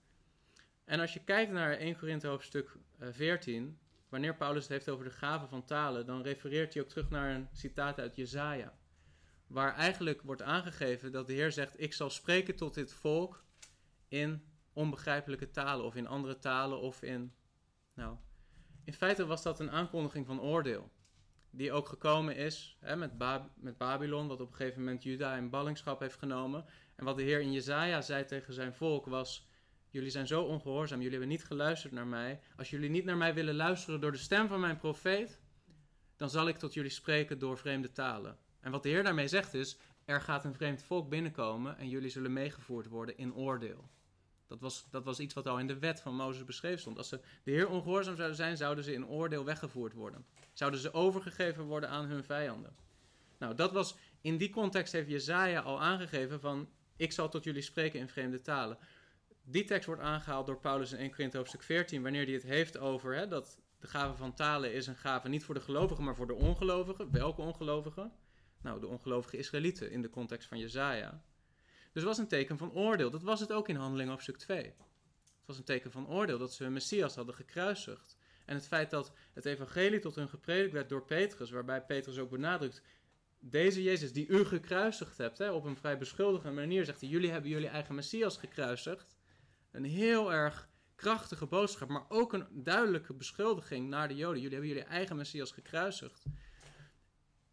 En als je kijkt naar 1 Korinthe hoofdstuk 14, eh, wanneer Paulus het heeft over de gaven van talen, dan refereert hij ook terug naar een citaat uit Jezaja. Waar eigenlijk wordt aangegeven dat de Heer zegt: Ik zal spreken tot dit volk in onbegrijpelijke talen, of in andere talen, of in. Nou, in feite was dat een aankondiging van oordeel. Die ook gekomen is hè, met, met Babylon, wat op een gegeven moment Juda in ballingschap heeft genomen. En wat de Heer in Jezaja zei tegen zijn volk was: Jullie zijn zo ongehoorzaam, jullie hebben niet geluisterd naar mij. Als jullie niet naar mij willen luisteren door de stem van mijn profeet, dan zal ik tot jullie spreken door vreemde talen. En wat de Heer daarmee zegt is: Er gaat een vreemd volk binnenkomen en jullie zullen meegevoerd worden in oordeel. Dat was, dat was iets wat al in de wet van Mozes beschreven stond. Als ze de Heer ongehoorzaam zouden zijn, zouden ze in oordeel weggevoerd worden. Zouden ze overgegeven worden aan hun vijanden. Nou, dat was, in die context heeft Jezaja al aangegeven van, ik zal tot jullie spreken in vreemde talen. Die tekst wordt aangehaald door Paulus in 1 Korinthe hoofdstuk 14, wanneer hij het heeft over hè, dat de gave van talen is een gave niet voor de gelovigen, maar voor de ongelovigen. Welke ongelovigen? Nou, de ongelovige Israëlieten in de context van Jezaja. Dus was een teken van oordeel. Dat was het ook in Handelingen stuk 2. Het was een teken van oordeel dat ze hun Messias hadden gekruisigd. En het feit dat het evangelie tot hun gepredikt werd door Petrus, waarbij Petrus ook benadrukt, deze Jezus die u gekruisigd hebt, hè, op een vrij beschuldigende manier zegt hij, jullie hebben jullie eigen Messias gekruisigd. Een heel erg krachtige boodschap, maar ook een duidelijke beschuldiging naar de Joden. Jullie hebben jullie eigen Messias gekruisigd.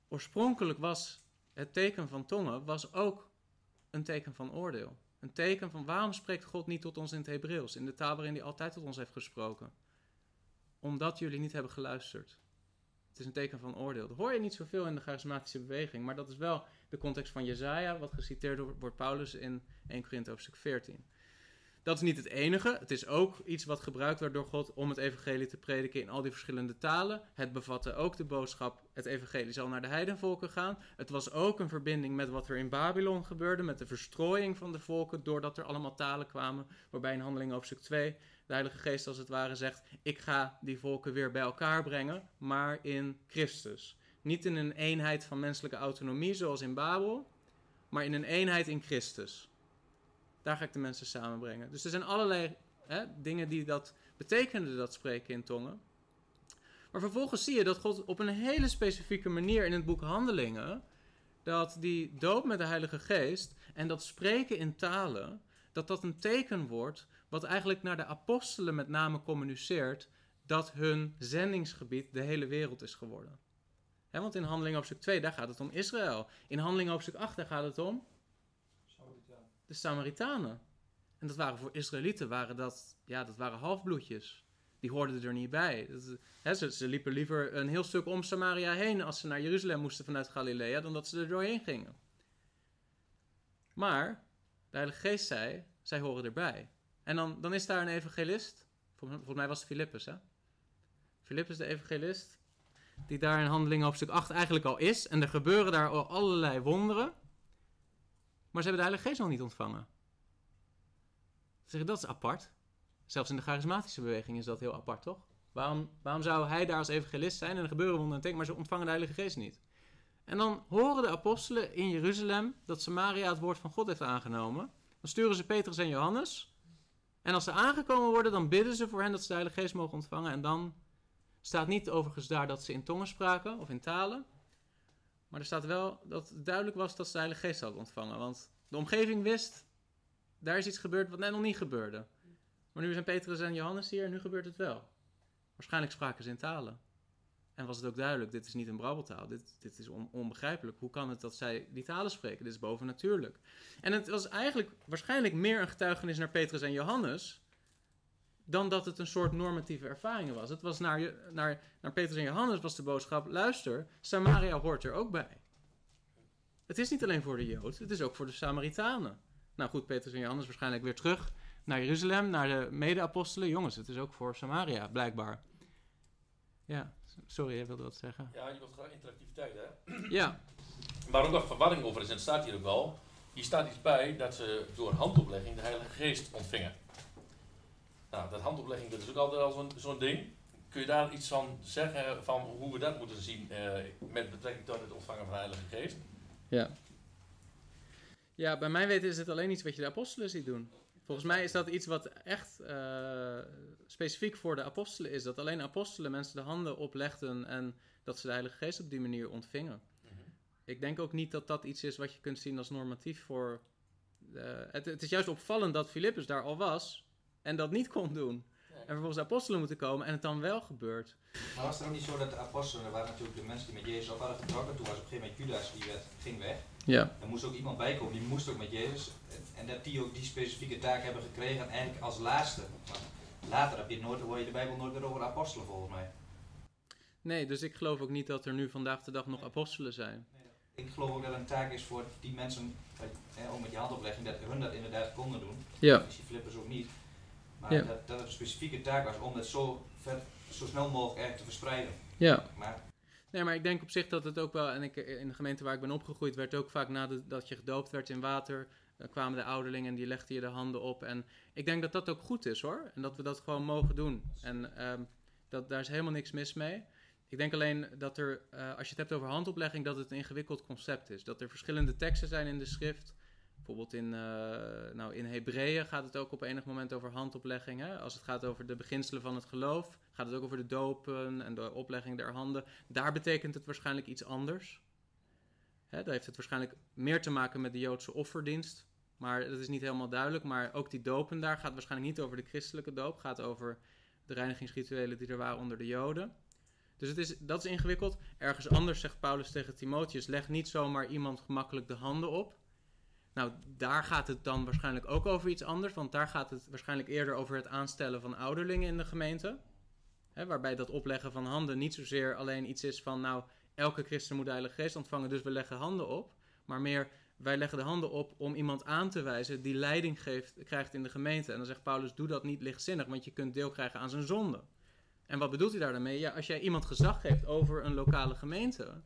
Oorspronkelijk was het teken van tongen was ook een teken van oordeel. Een teken van waarom spreekt God niet tot ons in het Hebreeuws, in de taal waarin hij altijd tot ons heeft gesproken? Omdat jullie niet hebben geluisterd. Het is een teken van oordeel. Dat hoor je niet zoveel in de charismatische beweging, maar dat is wel de context van Jezaja, wat geciteerd wordt door Paulus in 1 Korinthe hoofdstuk 14. Dat is niet het enige. Het is ook iets wat gebruikt wordt door God om het evangelie te prediken in al die verschillende talen. Het bevatte ook de boodschap, het evangelie zal naar de heidenvolken gaan. Het was ook een verbinding met wat er in Babylon gebeurde, met de verstrooiing van de volken, doordat er allemaal talen kwamen, waarbij in handeling hoofdstuk 2 de Heilige Geest als het ware zegt, ik ga die volken weer bij elkaar brengen, maar in Christus. Niet in een eenheid van menselijke autonomie zoals in Babel, maar in een eenheid in Christus. Daar ga ik de mensen samenbrengen. Dus er zijn allerlei hè, dingen die dat betekenen, dat spreken in tongen. Maar vervolgens zie je dat God op een hele specifieke manier in het boek Handelingen, dat die doop met de Heilige Geest en dat spreken in talen, dat dat een teken wordt wat eigenlijk naar de apostelen met name communiceert dat hun zendingsgebied de hele wereld is geworden. want in Handelingen hoofdstuk 2, daar gaat het om Israël. In Handelingen hoofdstuk 8, daar gaat het om de Samaritanen. En dat waren voor Israëlieten, waren dat, ja, dat waren halfbloedjes. Die hoorden er niet bij. Dat, ze, ze, liepen liever een heel stuk om Samaria heen als ze naar Jeruzalem moesten vanuit Galilea, dan dat ze er doorheen gingen. Maar de Heilige Geest zei, zij horen erbij. En dan, dan is daar een evangelist, volgens, mij was het Filippus, hè? Filippus de evangelist, die daar in handelingen op stuk 8 eigenlijk al is. En er gebeuren daar al allerlei wonderen. Maar ze hebben de Heilige Geest nog niet ontvangen. Zeg, dat is apart. Zelfs in de charismatische beweging is dat heel apart, toch? Waarom, waarom zou hij daar als evangelist zijn en er gebeuren wonderen en maar ze ontvangen de Heilige Geest niet? En dan horen de apostelen in Jeruzalem dat Samaria het woord van God heeft aangenomen. Dan sturen ze Petrus en Johannes. En als ze aangekomen worden, dan bidden ze voor hen dat ze de Heilige Geest mogen ontvangen. En dan staat niet overigens daar dat ze in tongen spraken of in talen. Maar er staat wel dat het duidelijk was dat ze de Heilige Geest hadden ontvangen. Want de omgeving wist, daar is iets gebeurd wat net nog niet gebeurde. Maar nu zijn Petrus en Johannes hier en nu gebeurt het wel. Waarschijnlijk spraken ze in talen. En was het ook duidelijk, dit is niet een brabbeltaal, dit, dit is on, onbegrijpelijk. Hoe kan het dat zij die talen spreken? Dit is bovennatuurlijk. En het was eigenlijk waarschijnlijk meer een getuigenis naar Petrus en Johannes, dan dat het een soort normatieve ervaring was. Het was naar, naar, naar Petrus en Johannes was de boodschap, luister, Samaria hoort er ook bij. Het is niet alleen voor de Jood, het is ook voor de Samaritanen. Nou goed, Petrus en Johannes waarschijnlijk weer terug naar Jeruzalem, naar de mede-apostelen. Jongens, het is ook voor Samaria, blijkbaar. Ja, sorry, jij wilde wat zeggen. Ja, je wilt graag interactiviteit, hè? Ja, Waar ook nog verwarring over is, en het staat hier ook wel. Hier staat iets bij dat ze door handoplegging de Heilige Geest ontvingen. Nou, dat handoplegging, dat is ook altijd al zo'n zo'n ding. Kun je daar iets van zeggen, van hoe we dat moeten zien eh, met betrekking tot het ontvangen van de Heilige Geest? ja. Ja, bij mijn weten is het alleen iets wat je de apostelen ziet doen. Volgens mij is dat iets wat echt eh, specifiek voor de apostelen is. Dat alleen apostelen mensen de handen oplegden en dat ze de Heilige Geest op die manier ontvingen. Ik denk ook niet dat dat iets is wat je kunt zien als normatief voor. eh, het, het is juist opvallend dat Filippus daar al was en dat niet kon doen. En vervolgens de apostelen moeten komen en het dan wel gebeurt. Maar was het ook niet zo dat de apostelen, er waren natuurlijk de mensen die met Jezus op hadden getrokken. Toen was op een gegeven moment Judas, die werd, ging weg. Ja. Er moest ook iemand bij komen, die moest ook met Jezus. En dat die ook die specifieke taak hebben gekregen, eigenlijk als laatste. Want later heb je nooit, hoor je de Bijbel nooit meer over apostelen volgens mij. Nee, dus ik geloof ook niet dat er nu vandaag de dag nog apostelen zijn. Ik geloof ook dat het een taak is voor die mensen, eh, ook met die handoplegging, dat hun dat inderdaad konden doen. Ja. Dus die flippers ook niet. Maar Ja. dat, dat het een specifieke taak was om het zo, ver, zo snel mogelijk te verspreiden. Ja. Maar Nee, maar ik denk op zich dat het ook wel, en ik, in de gemeente waar ik ben opgegroeid, werd ook vaak nadat je gedoopt werd in water, dan kwamen de ouderlingen en die legden je de handen op. En ik denk dat dat ook goed is hoor, en dat we dat gewoon mogen doen. En ehm, dat, daar is helemaal niks mis mee. Ik denk alleen dat er, eh, als je het hebt over handoplegging, dat het een ingewikkeld concept is. Dat er verschillende teksten zijn in de schrift. Bijvoorbeeld in, eh nou, in Hebreeën gaat het ook op enig moment over handoplegging. Hè? Als het gaat over de beginselen van het geloof, gaat het ook over de dopen en de oplegging der handen. Daar betekent het waarschijnlijk iets anders. Hè, daar heeft het waarschijnlijk meer te maken met de Joodse offerdienst. Maar dat is niet helemaal duidelijk. Maar ook die dopen daar gaat waarschijnlijk niet over de christelijke doop. gaat over de reinigingsrituelen die er waren onder de Joden. Dus het is, dat is ingewikkeld. Ergens anders zegt Paulus tegen Timotheus: leg niet zomaar iemand gemakkelijk de handen op. Nou, daar gaat het dan waarschijnlijk ook over iets anders. Want daar gaat het waarschijnlijk eerder over het aanstellen van ouderlingen in de gemeente. Hè, waarbij dat opleggen van handen niet zozeer alleen iets is van, nou, elke christen moet de Heilige Geest ontvangen, dus we leggen handen op. Maar meer, wij leggen de handen op om iemand aan te wijzen die leiding geeft, krijgt in de gemeente. En dan zegt Paulus, doe dat niet lichtzinnig, want je kunt deel krijgen aan zijn zonde. En wat bedoelt hij daar dan mee? Ja, als jij iemand gezag geeft over een lokale gemeente,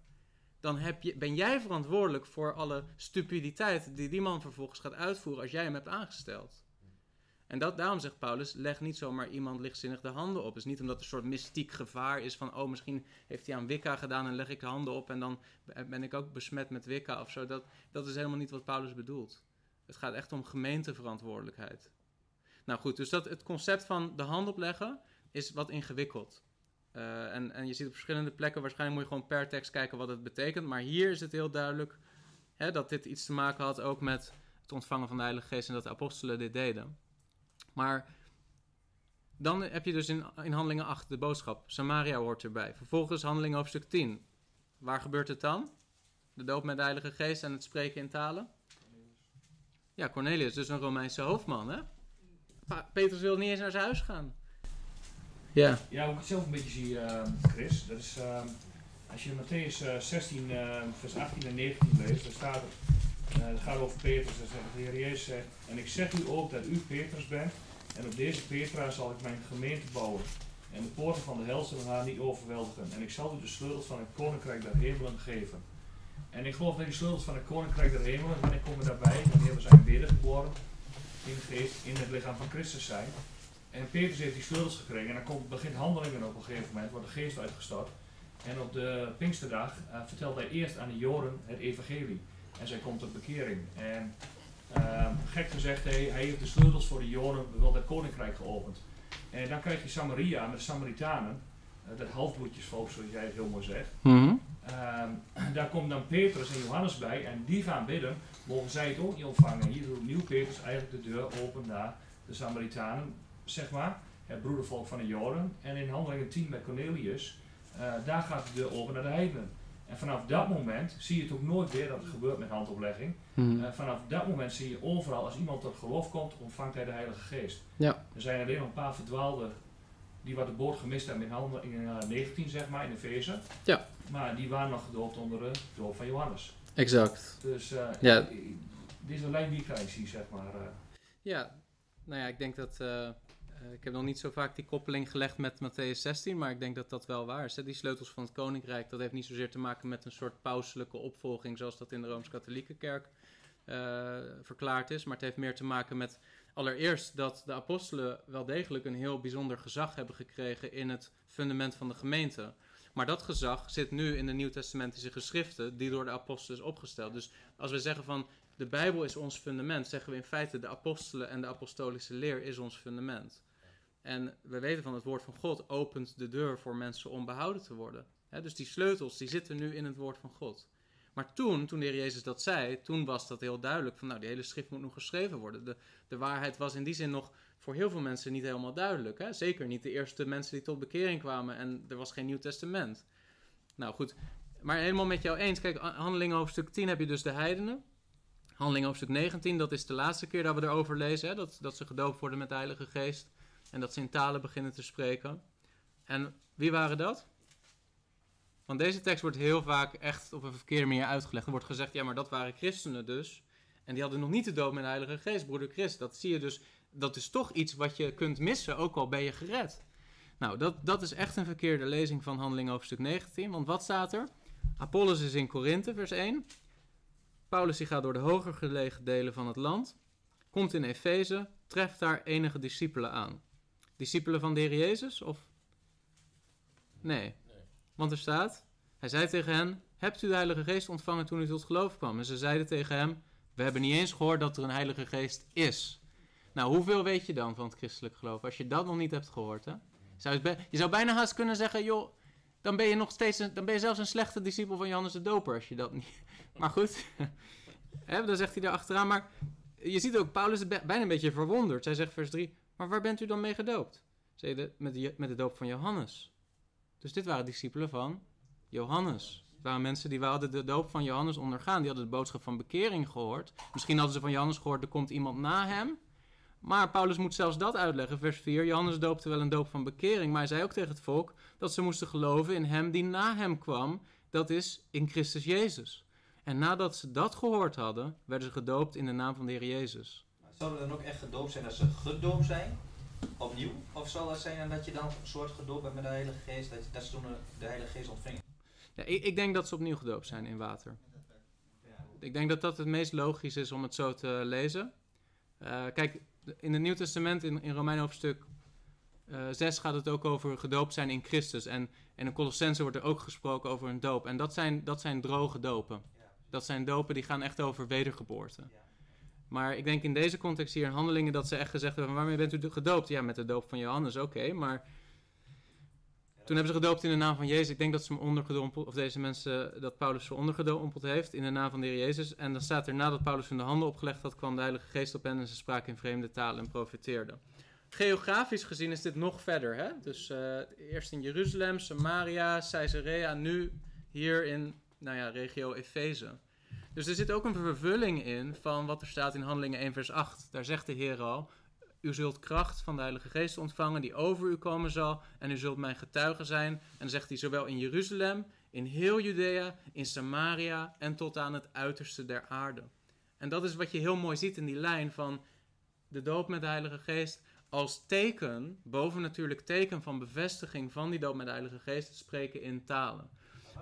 dan heb je, ben jij verantwoordelijk voor alle stupiditeit die die man vervolgens gaat uitvoeren als jij hem hebt aangesteld. En dat, daarom zegt Paulus, leg niet zomaar iemand lichtzinnig de handen op. Het is niet omdat er een soort mystiek gevaar is van, oh misschien heeft hij aan Wicca gedaan en leg ik de handen op en dan ben ik ook besmet met Wicca of zo. Dat, dat is helemaal niet wat Paulus bedoelt. Het gaat echt om gemeenteverantwoordelijkheid. Nou goed, dus dat, het concept van de hand opleggen is wat ingewikkeld. Uh, en, en je ziet op verschillende plekken, waarschijnlijk moet je gewoon per tekst kijken wat het betekent. Maar hier is het heel duidelijk hè, dat dit iets te maken had ook met het ontvangen van de Heilige Geest en dat de apostelen dit deden. Maar dan heb je dus in, in Handelingen 8 de boodschap. Samaria hoort erbij. Vervolgens Handelingen hoofdstuk 10. Waar gebeurt het dan? De doop met de Heilige Geest en het spreken in talen? Ja, Cornelius, dus een Romeinse hoofdman, hè? Petrus wil niet eens naar zijn huis gaan. Ja. Ja, hoe ik het zelf een beetje zie, uh, Chris, dat is uh, als je Matthäus uh, 16, vers 18 en 19 leest, dan staat het, uh, het gaat over Petrus, dan zegt de Heer Jezus zegt, en ik zeg u ook dat u Petrus bent, en op deze Petra zal ik mijn gemeente bouwen. En de poorten van de hel zullen haar niet overweldigen. En ik zal u de sleutels van het koninkrijk der hemelen geven. En ik geloof dat die sleutels van het koninkrijk der hemelen, wanneer komen daarbij? Wanneer we zijn wedergeboren in geest, in het lichaam van Christus zijn. En Petrus heeft die sleutels gekregen en dan komt, begint handelingen op een gegeven moment, wordt de geest uitgestort. En op de Pinksterdag uh, vertelt hij eerst aan de Joden het evangelie. En zij komt tot bekering. En Ehm, gek gezegd, hij, hij heeft de sleutels voor de Joden, wel het koninkrijk geopend. En dan krijg je Samaria met de Samaritanen, uh, dat halfbloedjesvolk zoals jij het heel mooi zegt. Mhm. Ehm, <clears throat> daar komt dan Petrus en Johannes bij en die gaan bidden, mogen zij het ook niet ontvangen. Hier doet nieuw Petrus eigenlijk de deur open naar de Samaritanen, zeg maar, het broedervolk van de Joden. En in handelingen 10 met Cornelius, uh, daar gaat de open naar de heidenen. En vanaf dat moment zie je het ook nooit weer dat het gebeurt met handoplegging. Mhm. Uh, vanaf dat moment zie je overal, als iemand tot geloof komt, ontvangt hij de Heilige Geest. Ja. Er zijn alleen nog een paar verdwaalden die wat de boot gemist hebben in handel in uh, 19, zeg maar, in de Vezen. Ja. Maar die waren nog gedoopt onder de doop van Johannes. Exact. Dus uh, Ja. dit is een lijn die ik zie, zeg maar. Ja, nou ja, ik denk dat. Eh, ik heb nog niet zo vaak die koppeling gelegd met Matthäus 16, maar ik denk dat dat wel waar is. Hè? Die sleutels van het koninkrijk, dat heeft niet zozeer te maken met een soort pauselijke opvolging, zoals dat in de Rooms-Katholieke Kerk eh, verklaard is. Maar het heeft meer te maken met allereerst dat de apostelen wel degelijk een heel bijzonder gezag hebben gekregen in het fundament van de gemeente. Maar dat gezag zit nu in de Nieuwtestamentische geschriften, die door de apostelen is opgesteld. Dus als we zeggen van de Bijbel is ons fundament, zeggen we in feite de apostelen en de apostolische leer is ons fundament. En we weten van het woord van God opent de deur voor mensen om behouden te worden. Dus die sleutels die zitten nu in het woord van God. Maar toen, toen de Heer Jezus dat zei, toen was dat heel duidelijk van nou die hele schrift moet nog geschreven worden. De, de waarheid was in die zin nog voor heel veel mensen niet helemaal duidelijk. Hè? Zeker niet de eerste mensen die tot bekering kwamen en er was geen Nieuw Testament. Nou goed, maar helemaal met jou eens. Kijk, handelingen hoofdstuk 10 heb je dus de heidenen. Handelingen hoofdstuk 19, dat is de laatste keer dat we erover lezen. Hè? Dat, dat ze gedoopt worden met de Heilige Geest. En dat ze in talen beginnen te spreken. En wie waren dat? Want deze tekst wordt heel vaak echt op een verkeerde manier uitgelegd. Er wordt gezegd, ja, maar dat waren christenen dus. En die hadden nog niet de doop met de Heilige Geest, broeder Christ. Dat zie je dus, dat is toch iets wat je kunt missen, ook al ben je gered. Nou, dat, dat is echt een verkeerde lezing van Handelingen hoofdstuk 19. Want wat staat er? Apollos is in Korinthe, vers 1. Paulus die gaat door de hoger gelegen delen van het land. Komt in Efeze, treft daar enige discipelen aan. Discipelen van de Heer Jezus? Of? Nee. Want er staat, hij zei tegen hen, hebt u de Heilige Geest ontvangen toen u tot geloof kwam? En ze zeiden tegen hem, we hebben niet eens gehoord dat er een Heilige Geest is. Nou, hoeveel weet je dan van het christelijk geloof? Als je dat nog niet hebt gehoord, hè? Zou je, zou bijna haast kunnen zeggen, joh, dan ben je nog steeds, een, dan ben je zelfs een slechte discipel van Johannes de Doper, als je dat niet... <laughs> Maar goed, <laughs> hè, dan zegt hij daar achteraan, maar je ziet ook, Paulus bijna een beetje verwonderd. Hij zegt vers 3, maar waar bent u dan mee gedoopt? Zei de, met, de, met de doop van Johannes. Dus dit waren discipelen van Johannes. Het waren mensen die hadden de doop van Johannes ondergaan. Die hadden de boodschap van bekering gehoord. Misschien hadden ze van Johannes gehoord, er komt iemand na hem. Maar Paulus moet zelfs dat uitleggen. Vers 4, Johannes doopte wel een doop van bekering. Maar hij zei ook tegen het volk dat ze moesten geloven in hem die na hem kwam. Dat is in Christus Jezus. En nadat ze dat gehoord hadden, werden ze gedoopt in de naam van de Heer Jezus. Zouden dan ook echt gedoopt zijn als ze gedoopt zijn? Opnieuw? Of zal het zijn dat je dan een soort gedoopt bent met de Heilige Geest, dat, je, dat ze toen de, de Heilige Geest ontvingen? Ja, ik, ik denk dat ze opnieuw gedoopt zijn in water. Ik denk dat dat het meest logisch is om het zo te lezen. Uh, kijk, in het Nieuw Testament, in, in Romein hoofdstuk uh, 6, gaat het ook over gedoopt zijn in Christus. En, en in Colossense wordt er ook gesproken over een doop. En dat zijn, dat zijn droge dopen. Dat zijn dopen die gaan echt over wedergeboorte. Maar ik denk in deze context hier in handelingen dat ze echt gezegd hebben: waarmee bent u gedoopt? Ja, met de doop van Johannes, oké. Maar toen hebben ze gedoopt in de naam van Jezus. Ik denk dat ze hem ondergedompeld, of deze mensen, dat Paulus ze ondergedompeld heeft in de naam van de Heer Jezus. En dan staat er nadat Paulus hun de handen opgelegd had, kwam de Heilige Geest op hen en ze spraken in vreemde talen en profeteerden. Geografisch gezien is dit nog verder. Hè? Dus uh, eerst in Jeruzalem, Samaria, Caesarea, nu hier in, nou ja, regio Efeze. Dus er zit ook een vervulling in van wat er staat in Handelingen 1 vers 8. Daar zegt de Heer al, u zult kracht van de Heilige Geest ontvangen die over u komen zal en u zult mijn getuige zijn. En dan zegt hij zowel in Jeruzalem, in heel Judea, in Samaria en tot aan het uiterste der aarde. En dat is wat je heel mooi ziet in die lijn van de doop met de Heilige Geest als teken, bovennatuurlijk teken van bevestiging van die doop met de Heilige Geest, te spreken in talen.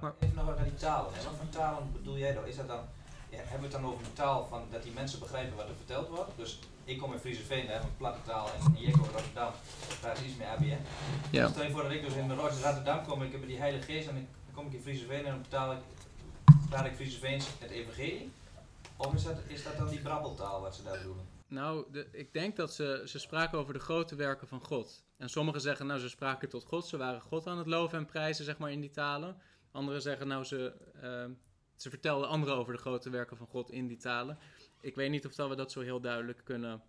Maar even nog over die talen. Hè? Wat voor talen bedoel jij dan? Is dat dan hebben we het dan over een taal van dat die mensen begrijpen wat er verteld wordt? Dus ik kom in Frieseveen, hè, een platte taal, en jij komt in Rotterdam, praat iets meer ABN. Ja. Stel je voor dat ik dus in Rotterdam kom en ik heb die Heilige Geest en dan kom ik in Frieseveen en dan betaal ik, praat ik Frieseveens het evangelie. Of is dat, is dat dan die brabbeltaal wat ze daar bedoelen? Nou, de, ik denk dat ze, ze spraken over de grote werken van God. En sommigen zeggen, nou, ze spraken tot God. Ze waren God aan het loven en prijzen, zeg maar, in die talen. Anderen zeggen, nou, ze, uh, ze vertelden anderen over de grote werken van God in die talen. Ik weet niet of dat we dat zo heel duidelijk kunnen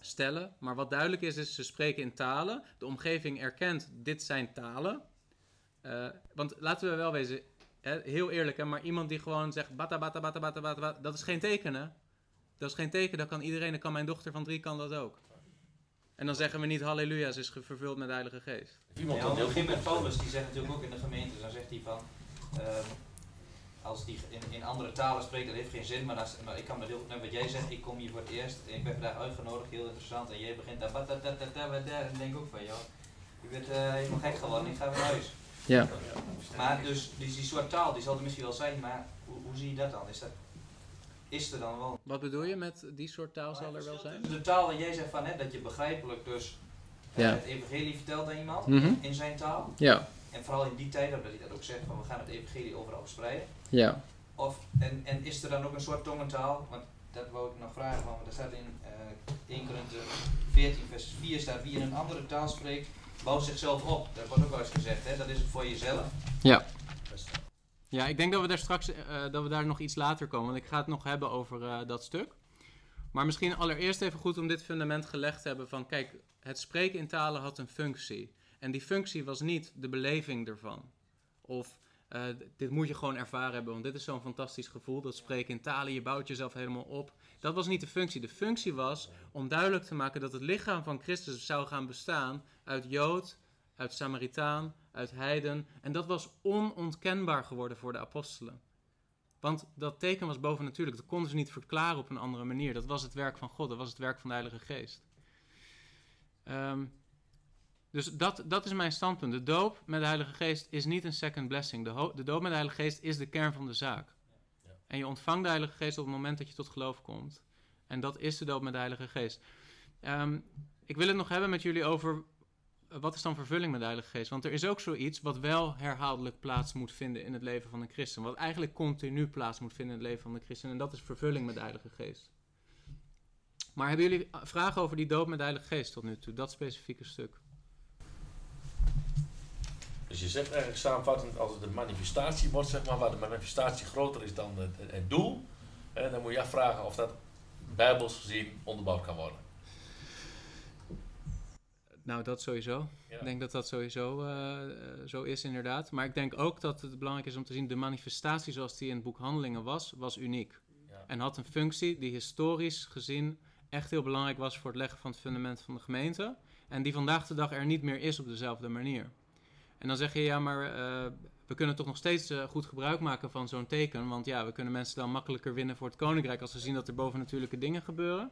stellen. Maar wat duidelijk is, is ze spreken in talen. De omgeving erkent, dit zijn talen. Uh, want laten we wel wezen, hè, heel eerlijk, hè, maar iemand die gewoon zegt, bata, bata, bata, bata, bata, bata dat is geen teken, hè? Dat is geen teken, dat kan iedereen, dat kan mijn dochter van drie, kan dat ook. En dan zeggen we niet halleluja, ze is vervuld met de Heilige Geest. Iemand ja, begin met Paulus, die zegt natuurlijk ook in de gemeente, dan zegt hij van, um, als die in, in andere talen spreekt, dat heeft geen zin, maar, als, maar ik kan me heel, nou, wat jij zegt, ik kom hier voor het eerst, en ik ben vandaag uitgenodigd, heel interessant, en jij begint daar, wat, dat, dat, dat, dat, en dan denk ik ook van, joh, je bent uh, helemaal gek geworden, ik ga weer naar huis. Ja. Maar dus, dus die soort taal, die zal er misschien wel zijn, maar hoe, hoe zie je dat dan? Is dat is er dan wel. Wat bedoel je met die soort taal zal er wel zijn? De taal waar jij zegt van, hè, dat je begrijpelijk dus ja. het evangelie vertelt aan iemand Mhm. in zijn taal. Ja, En vooral in die tijd, dat hij dat ook zegt van we gaan het evangelie overal verspreiden. ja. Of, en, en is er dan ook een soort tongentaal, want dat wou ik nog vragen, want er staat in eh 1 Korinthe 14 vers 4 staat wie in een andere taal spreekt, bouwt zichzelf op. Dat wordt ook wel eens gezegd, hè? dat is het voor jezelf. Ja. Ja, ik denk dat we daar straks eh, dat we daar nog iets later komen. Want ik ga het nog hebben over eh, dat stuk. Maar misschien allereerst even goed om dit fundament gelegd te hebben van kijk, het spreken in talen had een functie. En die functie was niet de beleving ervan. Of eh, dit moet je gewoon ervaren hebben, want dit is zo'n fantastisch gevoel. Dat spreken in talen, je bouwt jezelf helemaal op. Dat was niet de functie. De functie was om duidelijk te maken dat het lichaam van Christus zou gaan bestaan uit Jood, uit Samaritaan, uit Heiden. En dat was onontkenbaar geworden voor de apostelen. Want dat teken was bovennatuurlijk. Dat konden ze niet verklaren op een andere manier. Dat was het werk van God. Dat was het werk van de Heilige Geest. Ehm, dus dat, dat is mijn standpunt. De doop met de Heilige Geest is niet een second blessing. De, de doop met de Heilige Geest is de kern van de zaak. Ja. En je ontvangt de Heilige Geest op het moment dat je tot geloof komt. En dat is de doop met de Heilige Geest. Ehm, ik wil het nog hebben met jullie over eh, wat is dan vervulling met de Heilige Geest? Want er is ook zoiets wat wel herhaaldelijk plaats moet vinden in het leven van een christen. Wat eigenlijk continu plaats moet vinden in het leven van de christen. En dat is vervulling met de Heilige Geest. Maar hebben jullie vragen over die doop met de Heilige Geest tot nu toe? Dat specifieke stuk. Dus je zegt eigenlijk samenvattend, als het een manifestatie wordt, zeg maar, waar de manifestatie groter is dan het, het doel, hè, dan moet je afvragen of dat bijbels gezien onderbouwd kan worden. Nou, dat sowieso. Ja. Ik denk dat dat sowieso eh, zo is, inderdaad. Maar ik denk ook dat het belangrijk is om te zien... de manifestatie zoals die in het boek Handelingen was, was uniek. Ja. En had een functie die historisch gezien echt heel belangrijk was... voor het leggen van het fundament van de gemeente. En die vandaag de dag er niet meer is op dezelfde manier. En dan zeg je, ja, maar eh, we kunnen toch nog steeds eh, goed gebruik maken van zo'n teken. Want ja, we kunnen mensen dan makkelijker winnen voor het koninkrijk... als ze zien dat er bovennatuurlijke dingen gebeuren.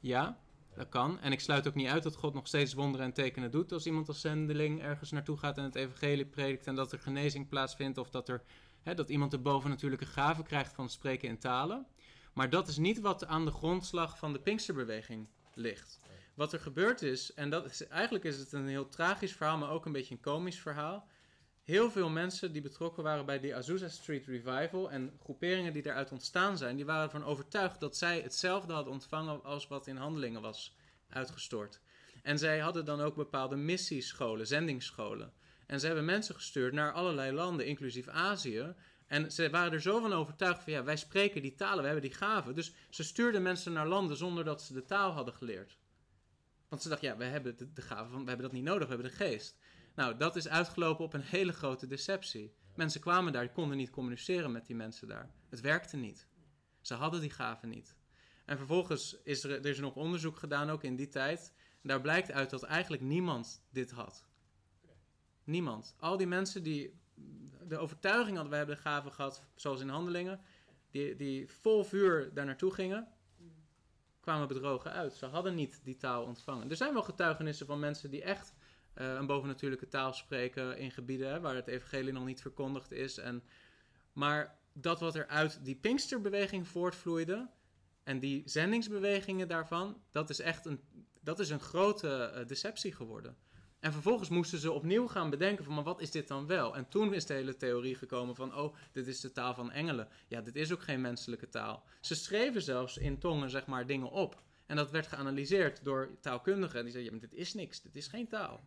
Ja, dat kan. En ik sluit ook niet uit dat God nog steeds wonderen en tekenen doet. Als iemand als zendeling ergens naartoe gaat en het evangelie predikt en dat er genezing plaatsvindt. Of dat, er, dat iemand de bovennatuurlijke gaven krijgt van spreken in talen. Maar dat is niet wat aan de grondslag van de Pinksterbeweging ligt. Wat er gebeurd is, en dat is, eigenlijk is het een heel tragisch verhaal, maar ook een beetje een komisch verhaal. Heel veel mensen die betrokken waren bij die Azusa Street Revival en groeperingen die daaruit ontstaan zijn, die waren ervan overtuigd dat zij hetzelfde hadden ontvangen als wat in handelingen was uitgestort. En zij hadden dan ook bepaalde missiescholen, zendingsscholen. En ze hebben mensen gestuurd naar allerlei landen, inclusief Azië. En ze waren er zo van overtuigd van ja, wij spreken die talen, we hebben die gaven. Dus ze stuurden mensen naar landen zonder dat ze de taal hadden geleerd. Want ze dachten, ja, we hebben de, gaven van, we hebben dat niet nodig, we hebben de geest. Nou, dat is uitgelopen op een hele grote deceptie. Mensen kwamen daar, konden niet communiceren met die mensen daar. Het werkte niet. Ze hadden die gaven niet. En vervolgens is er, er is nog onderzoek gedaan, ook in die tijd. En daar blijkt uit dat eigenlijk niemand dit had. Niemand. Al die mensen die de overtuiging hadden, we hebben de gaven gehad, zoals in handelingen, die, die vol vuur daar naartoe gingen, kwamen bedrogen uit. Ze hadden niet die taal ontvangen. Er zijn wel getuigenissen van mensen die echt eh, een bovennatuurlijke taal spreken in gebieden waar het evangelie nog niet verkondigd is. En, maar dat wat er uit die Pinksterbeweging voortvloeide en die zendingsbewegingen daarvan, dat is echt een, dat is een grote eh, deceptie geworden. En vervolgens moesten ze opnieuw gaan bedenken van, maar wat is dit dan wel? En toen is de hele theorie gekomen van, oh, dit is de taal van engelen. Ja, dit is ook geen menselijke taal. Ze schreven zelfs in tongen, zeg maar, dingen op. En dat werd geanalyseerd door taalkundigen. Die zeiden, ja, dit is niks, dit is geen taal.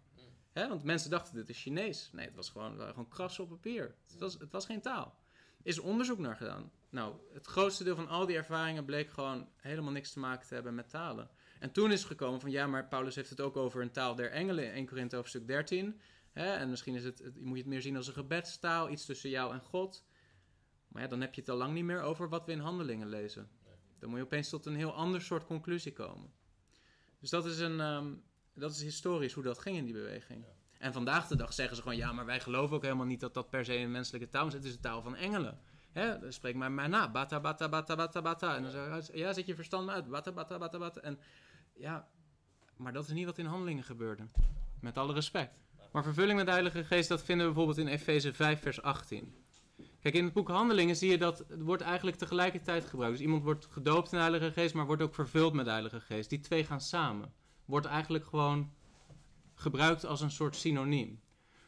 Hè? Want mensen dachten, dit is Chinees. Nee, het was gewoon, waren gewoon krassen op papier. Het was, het was geen taal. Is onderzoek naar gedaan. Nou, het grootste deel van al die ervaringen bleek gewoon helemaal niks te maken te hebben met talen. En toen is het gekomen van ja, maar Paulus heeft het ook over een taal der engelen in 1 Korinthe hoofdstuk 13. Hè? En misschien is het, het- moet je het meer zien als een gebedstaal, iets tussen jou en God. Maar ja, dan heb je het al lang niet meer over wat we in handelingen lezen. Dan moet je opeens tot een heel ander soort conclusie komen. Dus dat is, een, ehm, dat is historisch hoe dat ging in die beweging. En vandaag de dag zeggen ze gewoon, ja, maar wij geloven ook helemaal niet dat dat per se een menselijke taal is. Het is de taal van engelen. Hè, dan spreek maar maar na, bata, bata, bata, bata, bata. En dan zeg je, ja, zet je verstand maar uit, bata, bata, bata, bata. En ja, maar dat is niet wat in handelingen gebeurde. Met alle respect. Maar vervulling met de Heilige Geest, dat vinden we bijvoorbeeld in Efeze 5, vers 18. Kijk, in het boek Handelingen zie je dat het wordt eigenlijk tegelijkertijd gebruikt. Dus iemand wordt gedoopt in de Heilige Geest, maar wordt ook vervuld met de Heilige Geest. Die twee gaan samen. Wordt eigenlijk gewoon gebruikt als een soort synoniem.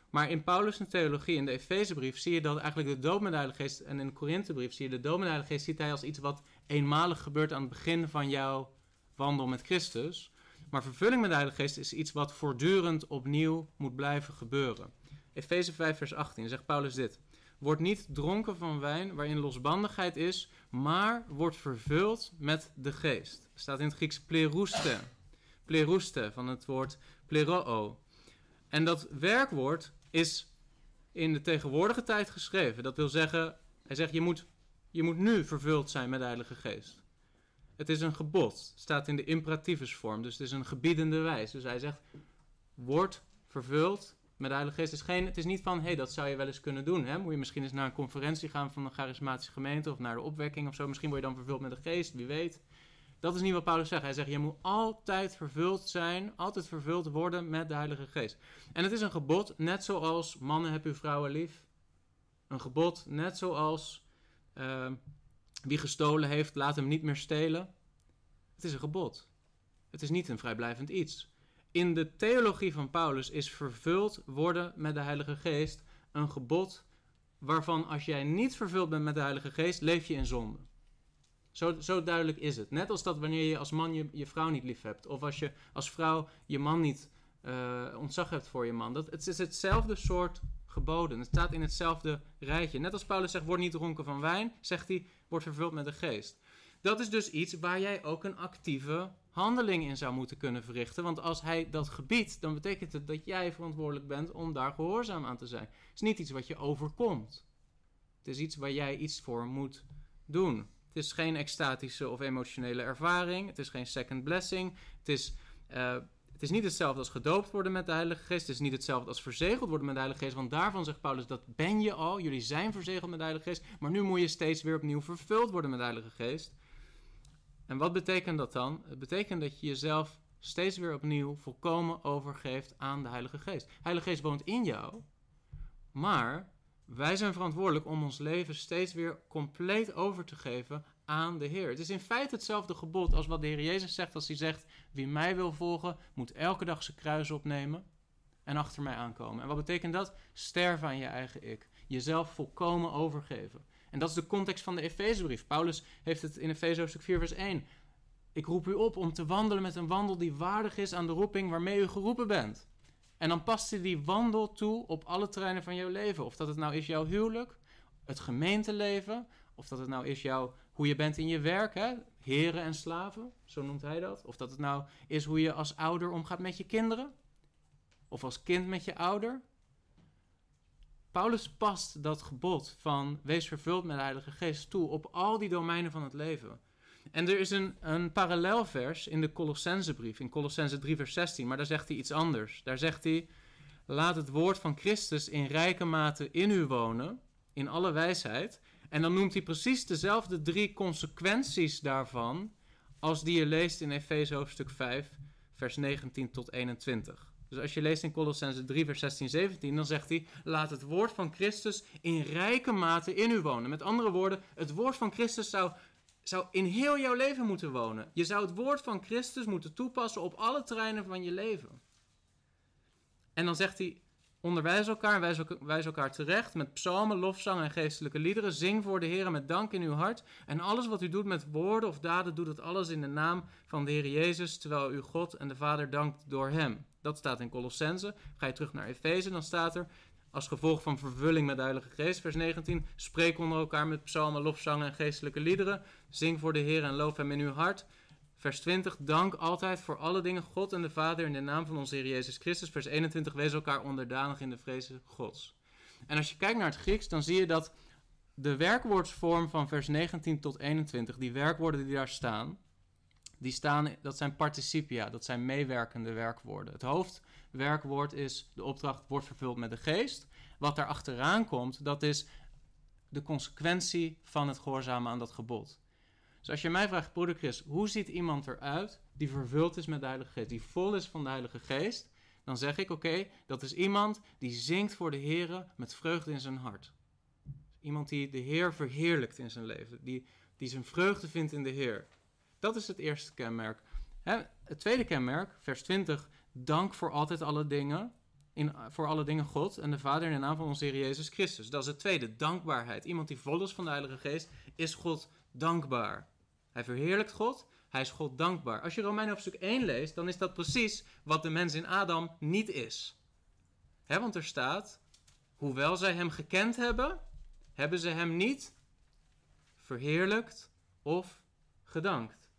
Maar in Paulus' theologie, in de Efezebrief, zie je dat eigenlijk de doop met de Heilige Geest... en in de Korinthebrief zie je de doop met de Heilige Geest... ziet hij als iets wat eenmalig gebeurt aan het begin van jouw wandel met Christus. Maar vervulling met de Heilige Geest is iets wat voortdurend opnieuw moet blijven gebeuren. Efeze 5 vers 18 zegt Paulus dit. Word niet dronken van wijn waarin losbandigheid is, maar wordt vervuld met de geest. Staat in het Grieks plerouste. Plerouste van het woord pleroo. En dat werkwoord is in de tegenwoordige tijd geschreven. Dat wil zeggen, hij zegt je moet, je moet nu vervuld zijn met de Heilige Geest. Het is een gebod. Staat in de imperativusvorm. Dus het is een gebiedende wijs. Dus hij zegt, word vervuld met de Heilige Geest. Het is, geen, het is niet van, hey, dat zou je wel eens kunnen doen. Hè? Moet je misschien eens naar een conferentie gaan van een charismatische gemeente... of naar de opwekking of zo. Misschien word je dan vervuld met de Geest, wie weet. Dat is niet wat Paulus zegt. Hij zegt, je moet altijd vervuld zijn, altijd vervuld worden met de Heilige Geest. En het is een gebod, net zoals mannen heb uw vrouwen lief. Een gebod, net zoals uh, wie gestolen heeft, laat hem niet meer stelen. Het is een gebod. Het is niet een vrijblijvend iets. In de theologie van Paulus is vervuld worden met de Heilige Geest een gebod waarvan als jij niet vervuld bent met de Heilige Geest, leef je in zonde. Zo, zo duidelijk is het. Net als dat wanneer je als man je, vrouw niet lief hebt. Of als je als vrouw je man niet uh, ontzag hebt voor je man. Dat, het is hetzelfde soort geboden. Het staat in hetzelfde rijtje. Net als Paulus zegt, word niet dronken van wijn, zegt hij, word vervuld met de geest. Dat is dus iets waar jij ook een actieve handeling in zou moeten kunnen verrichten. Want als hij dat gebiedt, dan betekent het dat jij verantwoordelijk bent om daar gehoorzaam aan te zijn. Het is niet iets wat je overkomt. Het is iets waar jij iets voor moet doen. Het is geen extatische of emotionele ervaring. Het is geen second blessing. Het is, het is niet hetzelfde als gedoopt worden met de Heilige Geest. Het is niet hetzelfde als verzegeld worden met de Heilige Geest. Want daarvan zegt Paulus, dat ben je al. Jullie zijn verzegeld met de Heilige Geest. Maar nu moet je steeds weer opnieuw vervuld worden met de Heilige Geest. En wat betekent dat dan? Het betekent dat je jezelf steeds weer opnieuw volkomen overgeeft aan de Heilige Geest. De Heilige Geest woont in jou. Maar wij zijn verantwoordelijk om ons leven steeds weer compleet over te geven aan de Heer. Het is in feite hetzelfde gebod als wat de Heer Jezus zegt als hij zegt: Wie mij wil volgen, moet elke dag zijn kruis opnemen en achter mij aankomen. En wat betekent dat? Sterven aan je eigen ik. Jezelf volkomen overgeven. En dat is de context van de Efezebrief. Paulus heeft het in Efeze hoofdstuk 4 vers 1. Ik roep u op om te wandelen met een wandel die waardig is aan de roeping waarmee u geroepen bent. En dan past hij die wandel toe op alle terreinen van jouw leven. Of dat het nou is jouw huwelijk, het gemeenteleven, of dat het nou is jouw, hoe je bent in je werk, hè? heren en slaven, zo noemt hij dat. Of dat het nou is hoe je als ouder omgaat met je kinderen, of als kind met je ouder. Paulus past dat gebod van wees vervuld met de Heilige Geest toe op al die domeinen van het leven. En er is een, een parallelvers in de Colossensebrief, in Colossense 3 vers 16, maar daar zegt hij iets anders. Daar zegt hij, laat het woord van Christus in rijke mate in u wonen, in alle wijsheid. En dan noemt hij precies dezelfde drie consequenties daarvan als die je leest in Efeze hoofdstuk 5, vers 19 tot 21. Dus als je leest in Colossense 3, vers 16, 17, dan zegt hij: Laat het woord van Christus in rijke mate in u wonen. Met andere woorden, het woord van Christus zou, zou in heel jouw leven moeten wonen. Je zou het woord van Christus moeten toepassen op alle terreinen van je leven. En dan zegt hij, onderwijs elkaar, elka- wijs elkaar terecht met psalmen, lofzangen en geestelijke liederen. Zing voor de Heer met dank in uw hart. En alles wat u doet met woorden of daden, doet het alles in de naam van de Heer Jezus, terwijl u God en de Vader dankt door hem. Dat staat in Colossense. Ga je terug naar Efeze, dan staat er, als gevolg van vervulling met de Heilige Geest, vers 19, spreek onder elkaar met psalmen, lofzangen en geestelijke liederen. Zing voor de Heer en loof hem in uw hart. Vers 20, dank altijd voor alle dingen God en de Vader in de naam van onze Heer Jezus Christus. Vers 21, wees elkaar onderdanig in de vrezen Gods. En als je kijkt naar het Grieks, dan zie je dat de werkwoordsvorm van vers 19 tot 21, die werkwoorden die daar staan, die staan, dat zijn participia, dat zijn meewerkende werkwoorden. Het hoofdwerkwoord is de opdracht wordt vervuld met de geest. Wat daar achteraan komt, dat is de consequentie van het gehoorzamen aan dat gebod. Dus als je mij vraagt, broeder Chris, hoe ziet iemand eruit die vervuld is met de Heilige Geest, die vol is van de Heilige Geest? Dan zeg ik, oké, dat is iemand die zingt voor de Heer met vreugde in zijn hart. Iemand die de Heer verheerlijkt in zijn leven, die, die zijn vreugde vindt in de Heer. Dat is het eerste kenmerk. Het tweede kenmerk, vers 20, dank voor altijd alle dingen, in, voor alle dingen God en de Vader in de naam van onze Heer Jezus Christus. Dat is het tweede, dankbaarheid. Iemand die vol is van de Heilige Geest, is God dankbaar. Hij verheerlijkt God, hij is God dankbaar. Als je Romeinen hoofdstuk 1 leest, dan is dat precies wat de mens in Adam niet is. Want er staat, hoewel zij hem gekend hebben, hebben ze hem niet verheerlijkt of gedankt.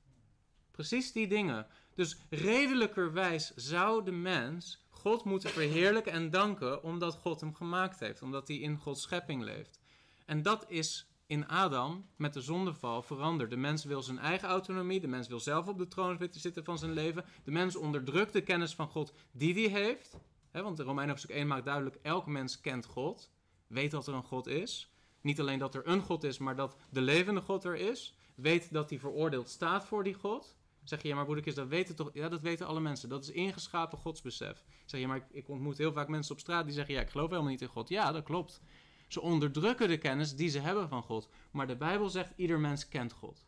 Precies die dingen. Dus redelijkerwijs zou de mens God moeten verheerlijken en danken omdat God hem gemaakt heeft, omdat hij in Gods schepping leeft. En dat is in Adam met de zondeval veranderd. De mens wil zijn eigen autonomie, de mens wil zelf op de troon zitten van zijn leven. De mens onderdrukt de kennis van God die hij heeft. Want Romeinen hoofdstuk 1 maakt duidelijk, elk mens kent God, weet dat er een God is. Niet alleen dat er een God is, maar dat de levende God er is. Weet dat hij veroordeeld staat voor die God. Zeg je, ja, maar broeder, dat weten toch? Ja, dat weten alle mensen. Dat is ingeschapen godsbesef. Zeg je, maar ik, ik ontmoet heel vaak mensen op straat die zeggen, ja, ik geloof helemaal niet in God. Ja, dat klopt. Ze onderdrukken de kennis die ze hebben van God. Maar de Bijbel zegt, ieder mens kent God.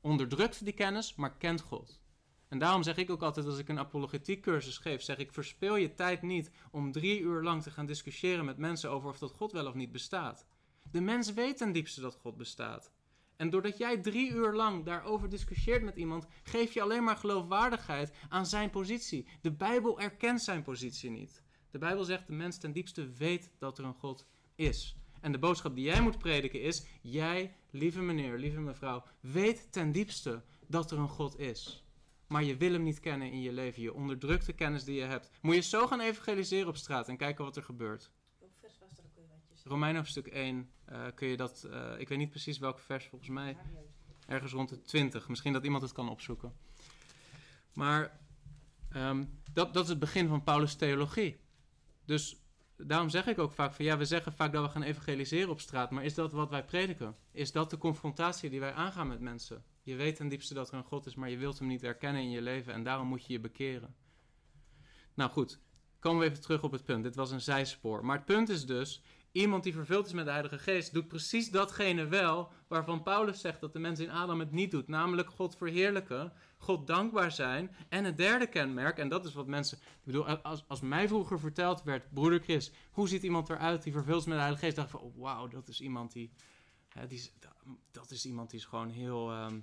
Onderdrukt die kennis, maar kent God. En daarom zeg ik ook altijd als ik een apologetiek cursus geef, zeg ik, verspil je tijd niet om drie uur lang te gaan discussiëren met mensen over of dat God wel of niet bestaat. De mens weet ten diepste dat God bestaat. En doordat jij drie uur lang daarover discussieert met iemand, geef je alleen maar geloofwaardigheid aan zijn positie. De Bijbel erkent zijn positie niet. De Bijbel zegt, de mens ten diepste weet dat er een God is. En de boodschap die jij moet prediken is, jij, lieve meneer, lieve mevrouw, weet ten diepste dat er een God is. Maar je wil hem niet kennen in je leven. Je onderdrukt de kennis die je hebt. Moet je zo gaan evangeliseren op straat en kijken wat er gebeurt. Welk vers was dat ook weer wat je zei? Romeinen hoofdstuk 1 eh, kun je dat, eh, ik weet niet precies welk vers volgens mij, ergens rond de 20. Misschien dat iemand het kan opzoeken. Maar ehm, dat, dat is het begin van Paulus' theologie. Dus daarom zeg ik ook vaak van ja, we zeggen vaak dat we gaan evangeliseren op straat, maar is dat wat wij prediken? Is dat de confrontatie die wij aangaan met mensen? Je weet ten diepste dat er een God is, maar je wilt hem niet erkennen in je leven en daarom moet je je bekeren. Nou goed, komen we even terug op het punt. Dit was een zijspoor. Maar het punt is dus, iemand die vervuld is met de Heilige Geest doet precies datgene wel waarvan Paulus zegt dat de mens in Adam het niet doet, namelijk God verheerlijken, God dankbaar zijn. En het derde kenmerk, en dat is wat mensen, ik bedoel, als, als mij vroeger verteld werd, broeder Chris, hoe ziet iemand eruit die vervuld is met de Heilige Geest, dacht ik van, oh, wauw, dat is iemand die, hè, die is, dat is iemand die is gewoon heel, ehm,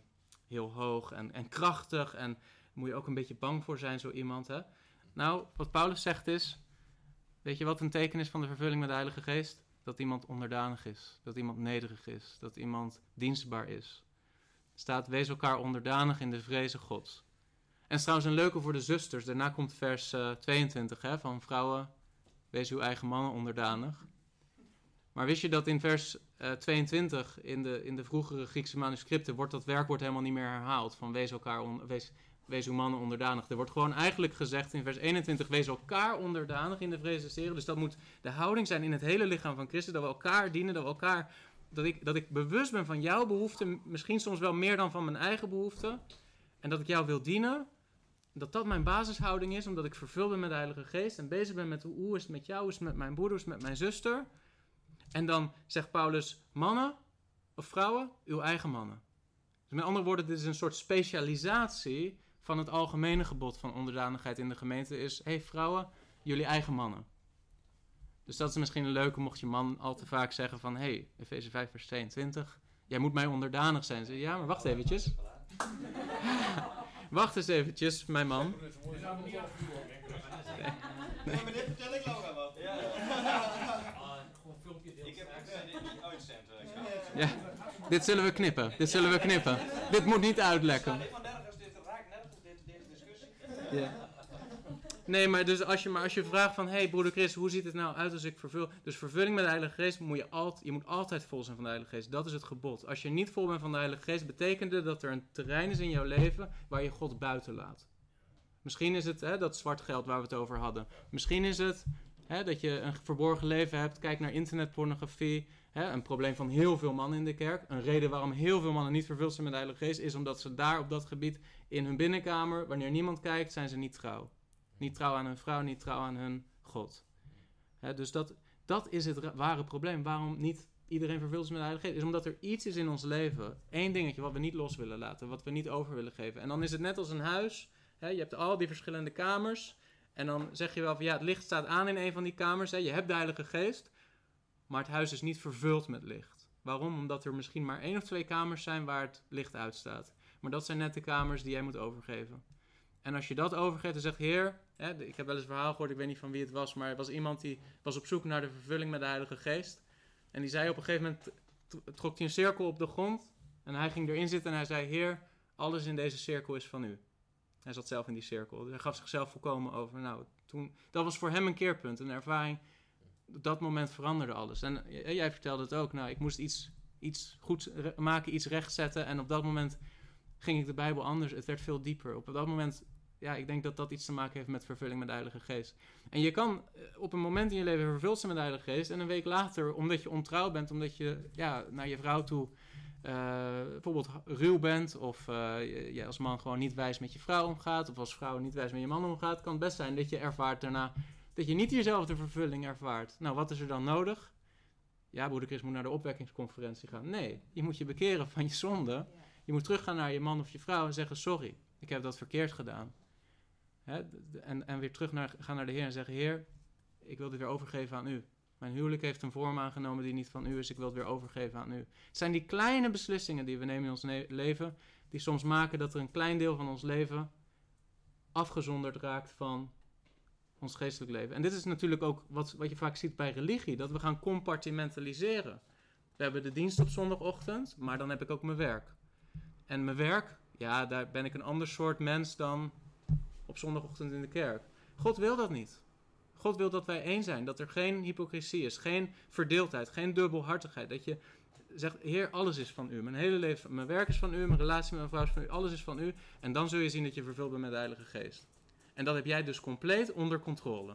heel hoog en, en krachtig en moet je ook een beetje bang voor zijn, zo iemand, hè. Nou, wat Paulus zegt is, weet je wat een teken is van de vervulling met de Heilige Geest? Dat iemand onderdanig is, dat iemand nederig is, dat iemand dienstbaar is. Staat, wees elkaar onderdanig in de vrezen Gods. En trouwens een leuke voor de zusters. Daarna komt vers eh, 22 hè, van vrouwen, wees uw eigen mannen onderdanig. Maar wist je dat in vers eh, 22 in de, in de vroegere Griekse manuscripten wordt dat werkwoord helemaal niet meer herhaald. Van wees elkaar on, wees, wees uw mannen onderdanig. Er wordt gewoon eigenlijk gezegd in vers 21, wees elkaar onderdanig in de vrees des. Dus dat moet de houding zijn in het hele lichaam van Christus, dat we elkaar dienen, dat we elkaar, dat ik, dat ik bewust ben van jouw behoeften, misschien soms wel meer dan van mijn eigen behoeften. En dat ik jou wil dienen, dat dat mijn basishouding is, omdat ik vervuld ben met de Heilige Geest en bezig ben met hoe, is het met jou, is het met mijn broeder, is het met mijn zuster. En dan zegt Paulus, mannen of vrouwen, uw eigen mannen. Dus met andere woorden, dit is een soort specialisatie van het algemene gebod van onderdanigheid in de gemeente. Is, hé hey, vrouwen, jullie eigen mannen. Dus dat is misschien een leuke, mocht je man al te vaak zeggen van... Hé, hey, Efeze 5 vers 22, jij moet mij onderdanig zijn. Zeg, ja, maar wacht eventjes. <laughs> wacht eens eventjes, mijn man. Ja, maar dit vertel ik Laura. Gewoon filmpje heb. Ja, dit zullen we knippen. Dit zullen we knippen. dit moet niet uitlekken. Ik van nergens dit raakt nergens dit, deze discussie. Nee, maar, dus als je, maar als je vraagt van... Hey, broeder Chris, hoe ziet het nou uit als ik vervul... Dus vervulling met de Heilige Geest moet je, altijd, je moet altijd vol zijn van de Heilige Geest. Dat is het gebod. Als je niet vol bent van de Heilige Geest... betekent dat er een terrein is in jouw leven... waar je God buiten laat. Misschien is het hè, dat zwart geld waar we het over hadden. Misschien is het hè, dat je een verborgen leven hebt. Kijk naar internetpornografie. Een probleem van heel veel mannen in de kerk. Een reden waarom heel veel mannen niet vervuld zijn met de Heilige Geest... is omdat ze daar op dat gebied in hun binnenkamer... wanneer niemand kijkt, zijn ze niet trouw. Niet trouw aan hun vrouw, niet trouw aan hun God. Dus dat, dat is het ware probleem. Waarom niet iedereen vervuld is met de Heilige Geest? Is omdat er iets is in ons leven, één dingetje wat we niet los willen laten, wat we niet over willen geven. En dan is het net als een huis. Je hebt al die verschillende kamers. En dan zeg je wel van ja, het licht staat aan in een van die kamers. Hè, je hebt de Heilige Geest. Maar het huis is niet vervuld met licht. Waarom? Omdat er misschien maar één of twee kamers zijn waar het licht uitstaat. Maar dat zijn net de kamers die jij moet overgeven. En als je dat overgeeft en zegt, Heer, hè, ik heb wel eens een verhaal gehoord, ik weet niet van wie het was, maar er was iemand die was op zoek naar de vervulling met de Heilige Geest. En die zei op een gegeven moment, trok hij een cirkel op de grond en hij ging erin zitten en hij zei, Heer, alles in deze cirkel is van u. Hij zat zelf in die cirkel, dus hij gaf zichzelf volkomen over. Nou, toen, dat was voor hem een keerpunt, een ervaring. Op dat moment veranderde alles. En j- jij vertelde het ook, nou, ik moest iets, iets goeds re- maken, iets rechtzetten en op dat moment ging ik de Bijbel anders. Het werd veel dieper. Op dat moment, ja, ik denk dat dat iets te maken heeft met vervulling met de Heilige Geest. En je kan eh, op een moment in je leven vervuld zijn met de Heilige Geest. En een week later, omdat je ontrouw bent, omdat je ja, naar je vrouw toe eh, bijvoorbeeld ruw bent. Of eh, je, je als man gewoon niet wijs met je vrouw omgaat. Of als vrouw niet wijs met je man omgaat. Kan het best zijn dat je ervaart daarna dat je niet diezelfde vervulling ervaart. Nou, wat is er dan nodig? Ja, broeder Chris moet naar de opwekkingsconferentie gaan. Nee, je moet je bekeren van je zonde. Je moet teruggaan naar je man of je vrouw en zeggen: Sorry, ik heb dat verkeerd gedaan. Hè? En, en weer terug naar, gaan naar de Heer en zeggen: Heer, ik wil dit weer overgeven aan u. Mijn huwelijk heeft een vorm aangenomen die niet van u is. Ik wil het weer overgeven aan u. Het zijn die kleine beslissingen die we nemen in ons leven, die soms maken dat er een klein deel van ons leven afgezonderd raakt van ons geestelijk leven. En dit is natuurlijk ook wat, wat je vaak ziet bij religie, dat we gaan compartimentaliseren. We hebben de dienst op zondagochtend, maar dan heb ik ook mijn werk. En mijn werk, ja, daar ben ik een ander soort mens dan op zondagochtend in de kerk. God wil dat niet. God wil dat wij één zijn, dat er geen hypocrisie is, geen verdeeldheid, geen dubbelhartigheid. Dat je zegt, Heer, alles is van u. Mijn hele leven, mijn werk is van u, mijn relatie met mijn vrouw is van u, alles is van u. En dan zul je zien dat je vervuld bent met de Heilige Geest. En dat heb jij dus compleet onder controle.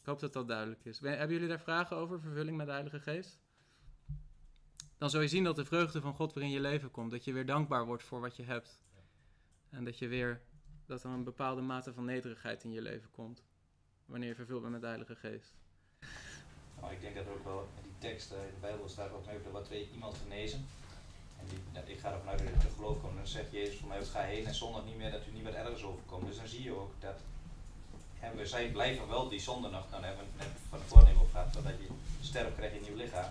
Ik hoop dat dat duidelijk is. Ben- Hebben jullie daar vragen over, vervulling met de Heilige Geest? Dan zul je zien dat de vreugde van God weer in je leven komt. Dat je weer dankbaar wordt voor wat je hebt. En dat je weer, dat er een bepaalde mate van nederigheid in je leven komt. Wanneer je vervuld bent met de Heilige Geest. Nou, ik denk dat ook wel in die tekst in de Bijbel staat ook even wat twee iemand genezen. En die, nou, ik ga ervan uit dat het te geloof komt. Dan zegt Jezus voor mij, ga heen en zondag niet meer dat u niet wat ergens overkomt. Dus dan zie je ook dat en we zijn blijven wel die zonde nog, dan hebben we het net van de voornemen op gehad, totdat je sterft krijg je een nieuw lichaam.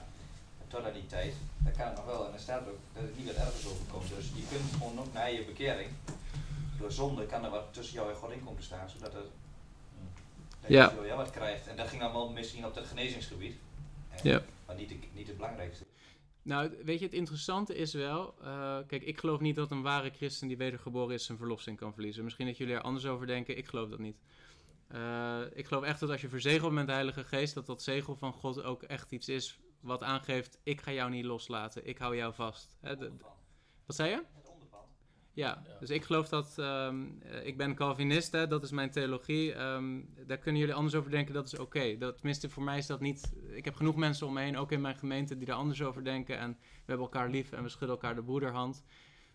En totdat die tijd, dan kan het nog wel. En dan staat er ook dat het niet wat ergens overkomt. Dus je kunt gewoon ook na je bekering, door zonde kan er wat tussen jou en God in komen te staan, zodat er dat je Ja. zo, ja, wat krijgt. En dat ging dan wel misschien op het genezingsgebied. En, Ja. Maar niet, de, niet het belangrijkste. Nou, weet je, het interessante is wel... eh, kijk, ik geloof niet dat een ware christen die wedergeboren is zijn verlossing kan verliezen. Misschien dat jullie er anders over denken. Ik geloof dat niet. Eh, ik geloof echt dat als je verzegeld bent met de Heilige Geest... dat dat zegel van God ook echt iets is wat aangeeft... ik ga jou niet loslaten, ik hou jou vast. Hè, de- wat zei je? Ja, Ja. dus ik geloof dat... ehm, eh, ik ben Calvinist, hè, dat is mijn theologie. Ehm, daar kunnen jullie anders over denken, dat is oké. Dat Tenminste, voor mij is dat niet... Ik heb genoeg mensen om me heen, ook in mijn gemeente, die daar anders over denken. En we hebben elkaar lief en we schudden elkaar de broederhand.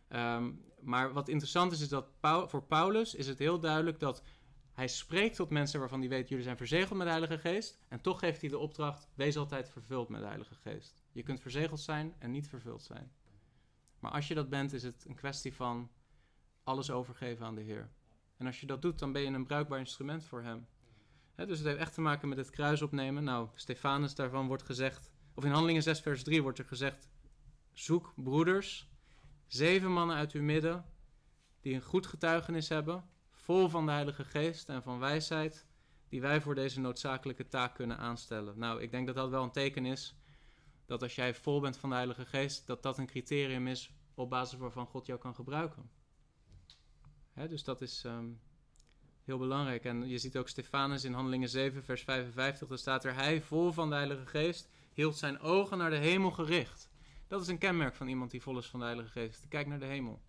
Ehm, maar wat interessant is, is dat voor Paulus is het heel duidelijk dat... Hij spreekt tot mensen waarvan hij weet, jullie zijn verzegeld met de Heilige Geest. En toch geeft hij de opdracht, wees altijd vervuld met de Heilige Geest. Je kunt verzegeld zijn en niet vervuld zijn. Maar als je dat bent, is het een kwestie van alles overgeven aan de Heer. En als je dat doet, dan ben je een bruikbaar instrument voor Hem. Dus het heeft echt te maken met het kruis opnemen. Nou, Stefanus daarvan wordt gezegd, of in Handelingen 6 vers 3 wordt er gezegd, zoek broeders, zeven mannen uit uw midden, die een goed getuigenis hebben, vol van de Heilige Geest en van wijsheid, die wij voor deze noodzakelijke taak kunnen aanstellen. Nou, ik denk dat dat wel een teken is dat als jij vol bent van de Heilige Geest, dat dat een criterium is op basis waarvan God jou kan gebruiken. Hè, dus dat is ehm, heel belangrijk. En je ziet ook Stefanus in Handelingen 7, vers 55, daar staat er: Hij, vol van de Heilige Geest, hield zijn ogen naar de hemel gericht. Dat is een kenmerk van iemand die vol is van de Heilige Geest. Die kijkt naar de hemel.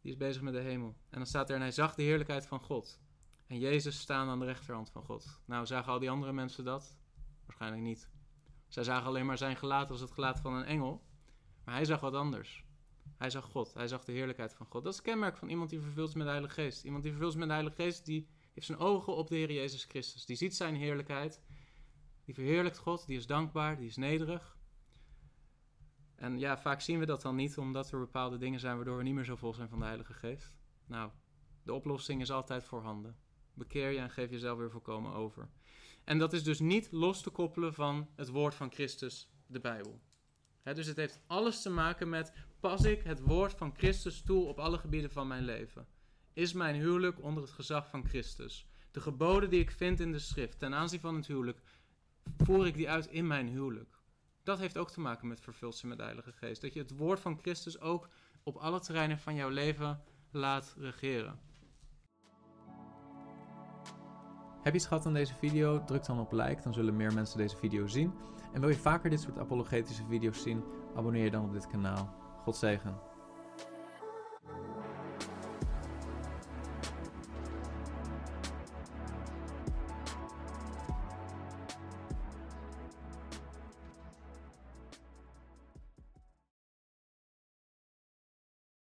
Die is bezig met de hemel. En dan staat er: En hij zag de heerlijkheid van God. En Jezus staan aan de rechterhand van God. Nou, zagen al die andere mensen dat? Waarschijnlijk niet. Zij zagen alleen maar zijn gelaat als het gelaat van een engel. Maar hij zag wat anders. Hij zag God. Hij zag de heerlijkheid van God. Dat is het kenmerk van iemand die vervuld is met de Heilige Geest. Iemand die vervuld is met de Heilige Geest, die heeft zijn ogen op de Heer Jezus Christus. Die ziet zijn heerlijkheid. Die verheerlijkt God. Die is dankbaar. Die is nederig. En ja, vaak zien we dat dan niet, omdat er bepaalde dingen zijn waardoor we niet meer zo vol zijn van de Heilige Geest. Nou, de oplossing is altijd voorhanden. Bekeer je en geef jezelf weer volkomen over. En dat is dus niet los te koppelen van het woord van Christus, de Bijbel. Dus het heeft alles te maken met: pas ik het woord van Christus toe op alle gebieden van mijn leven? Is mijn huwelijk onder het gezag van Christus? De geboden die ik vind in de schrift ten aanzien van het huwelijk, voer ik die uit in mijn huwelijk? Dat heeft ook te maken met vervuld met de Heilige Geest. Dat je het woord van Christus ook op alle terreinen van jouw leven laat regeren. Heb je iets gehad aan deze video? Druk dan op like, dan zullen meer mensen deze video zien. En wil je vaker dit soort apologetische video's zien? Abonneer je dan op dit kanaal. God zegen.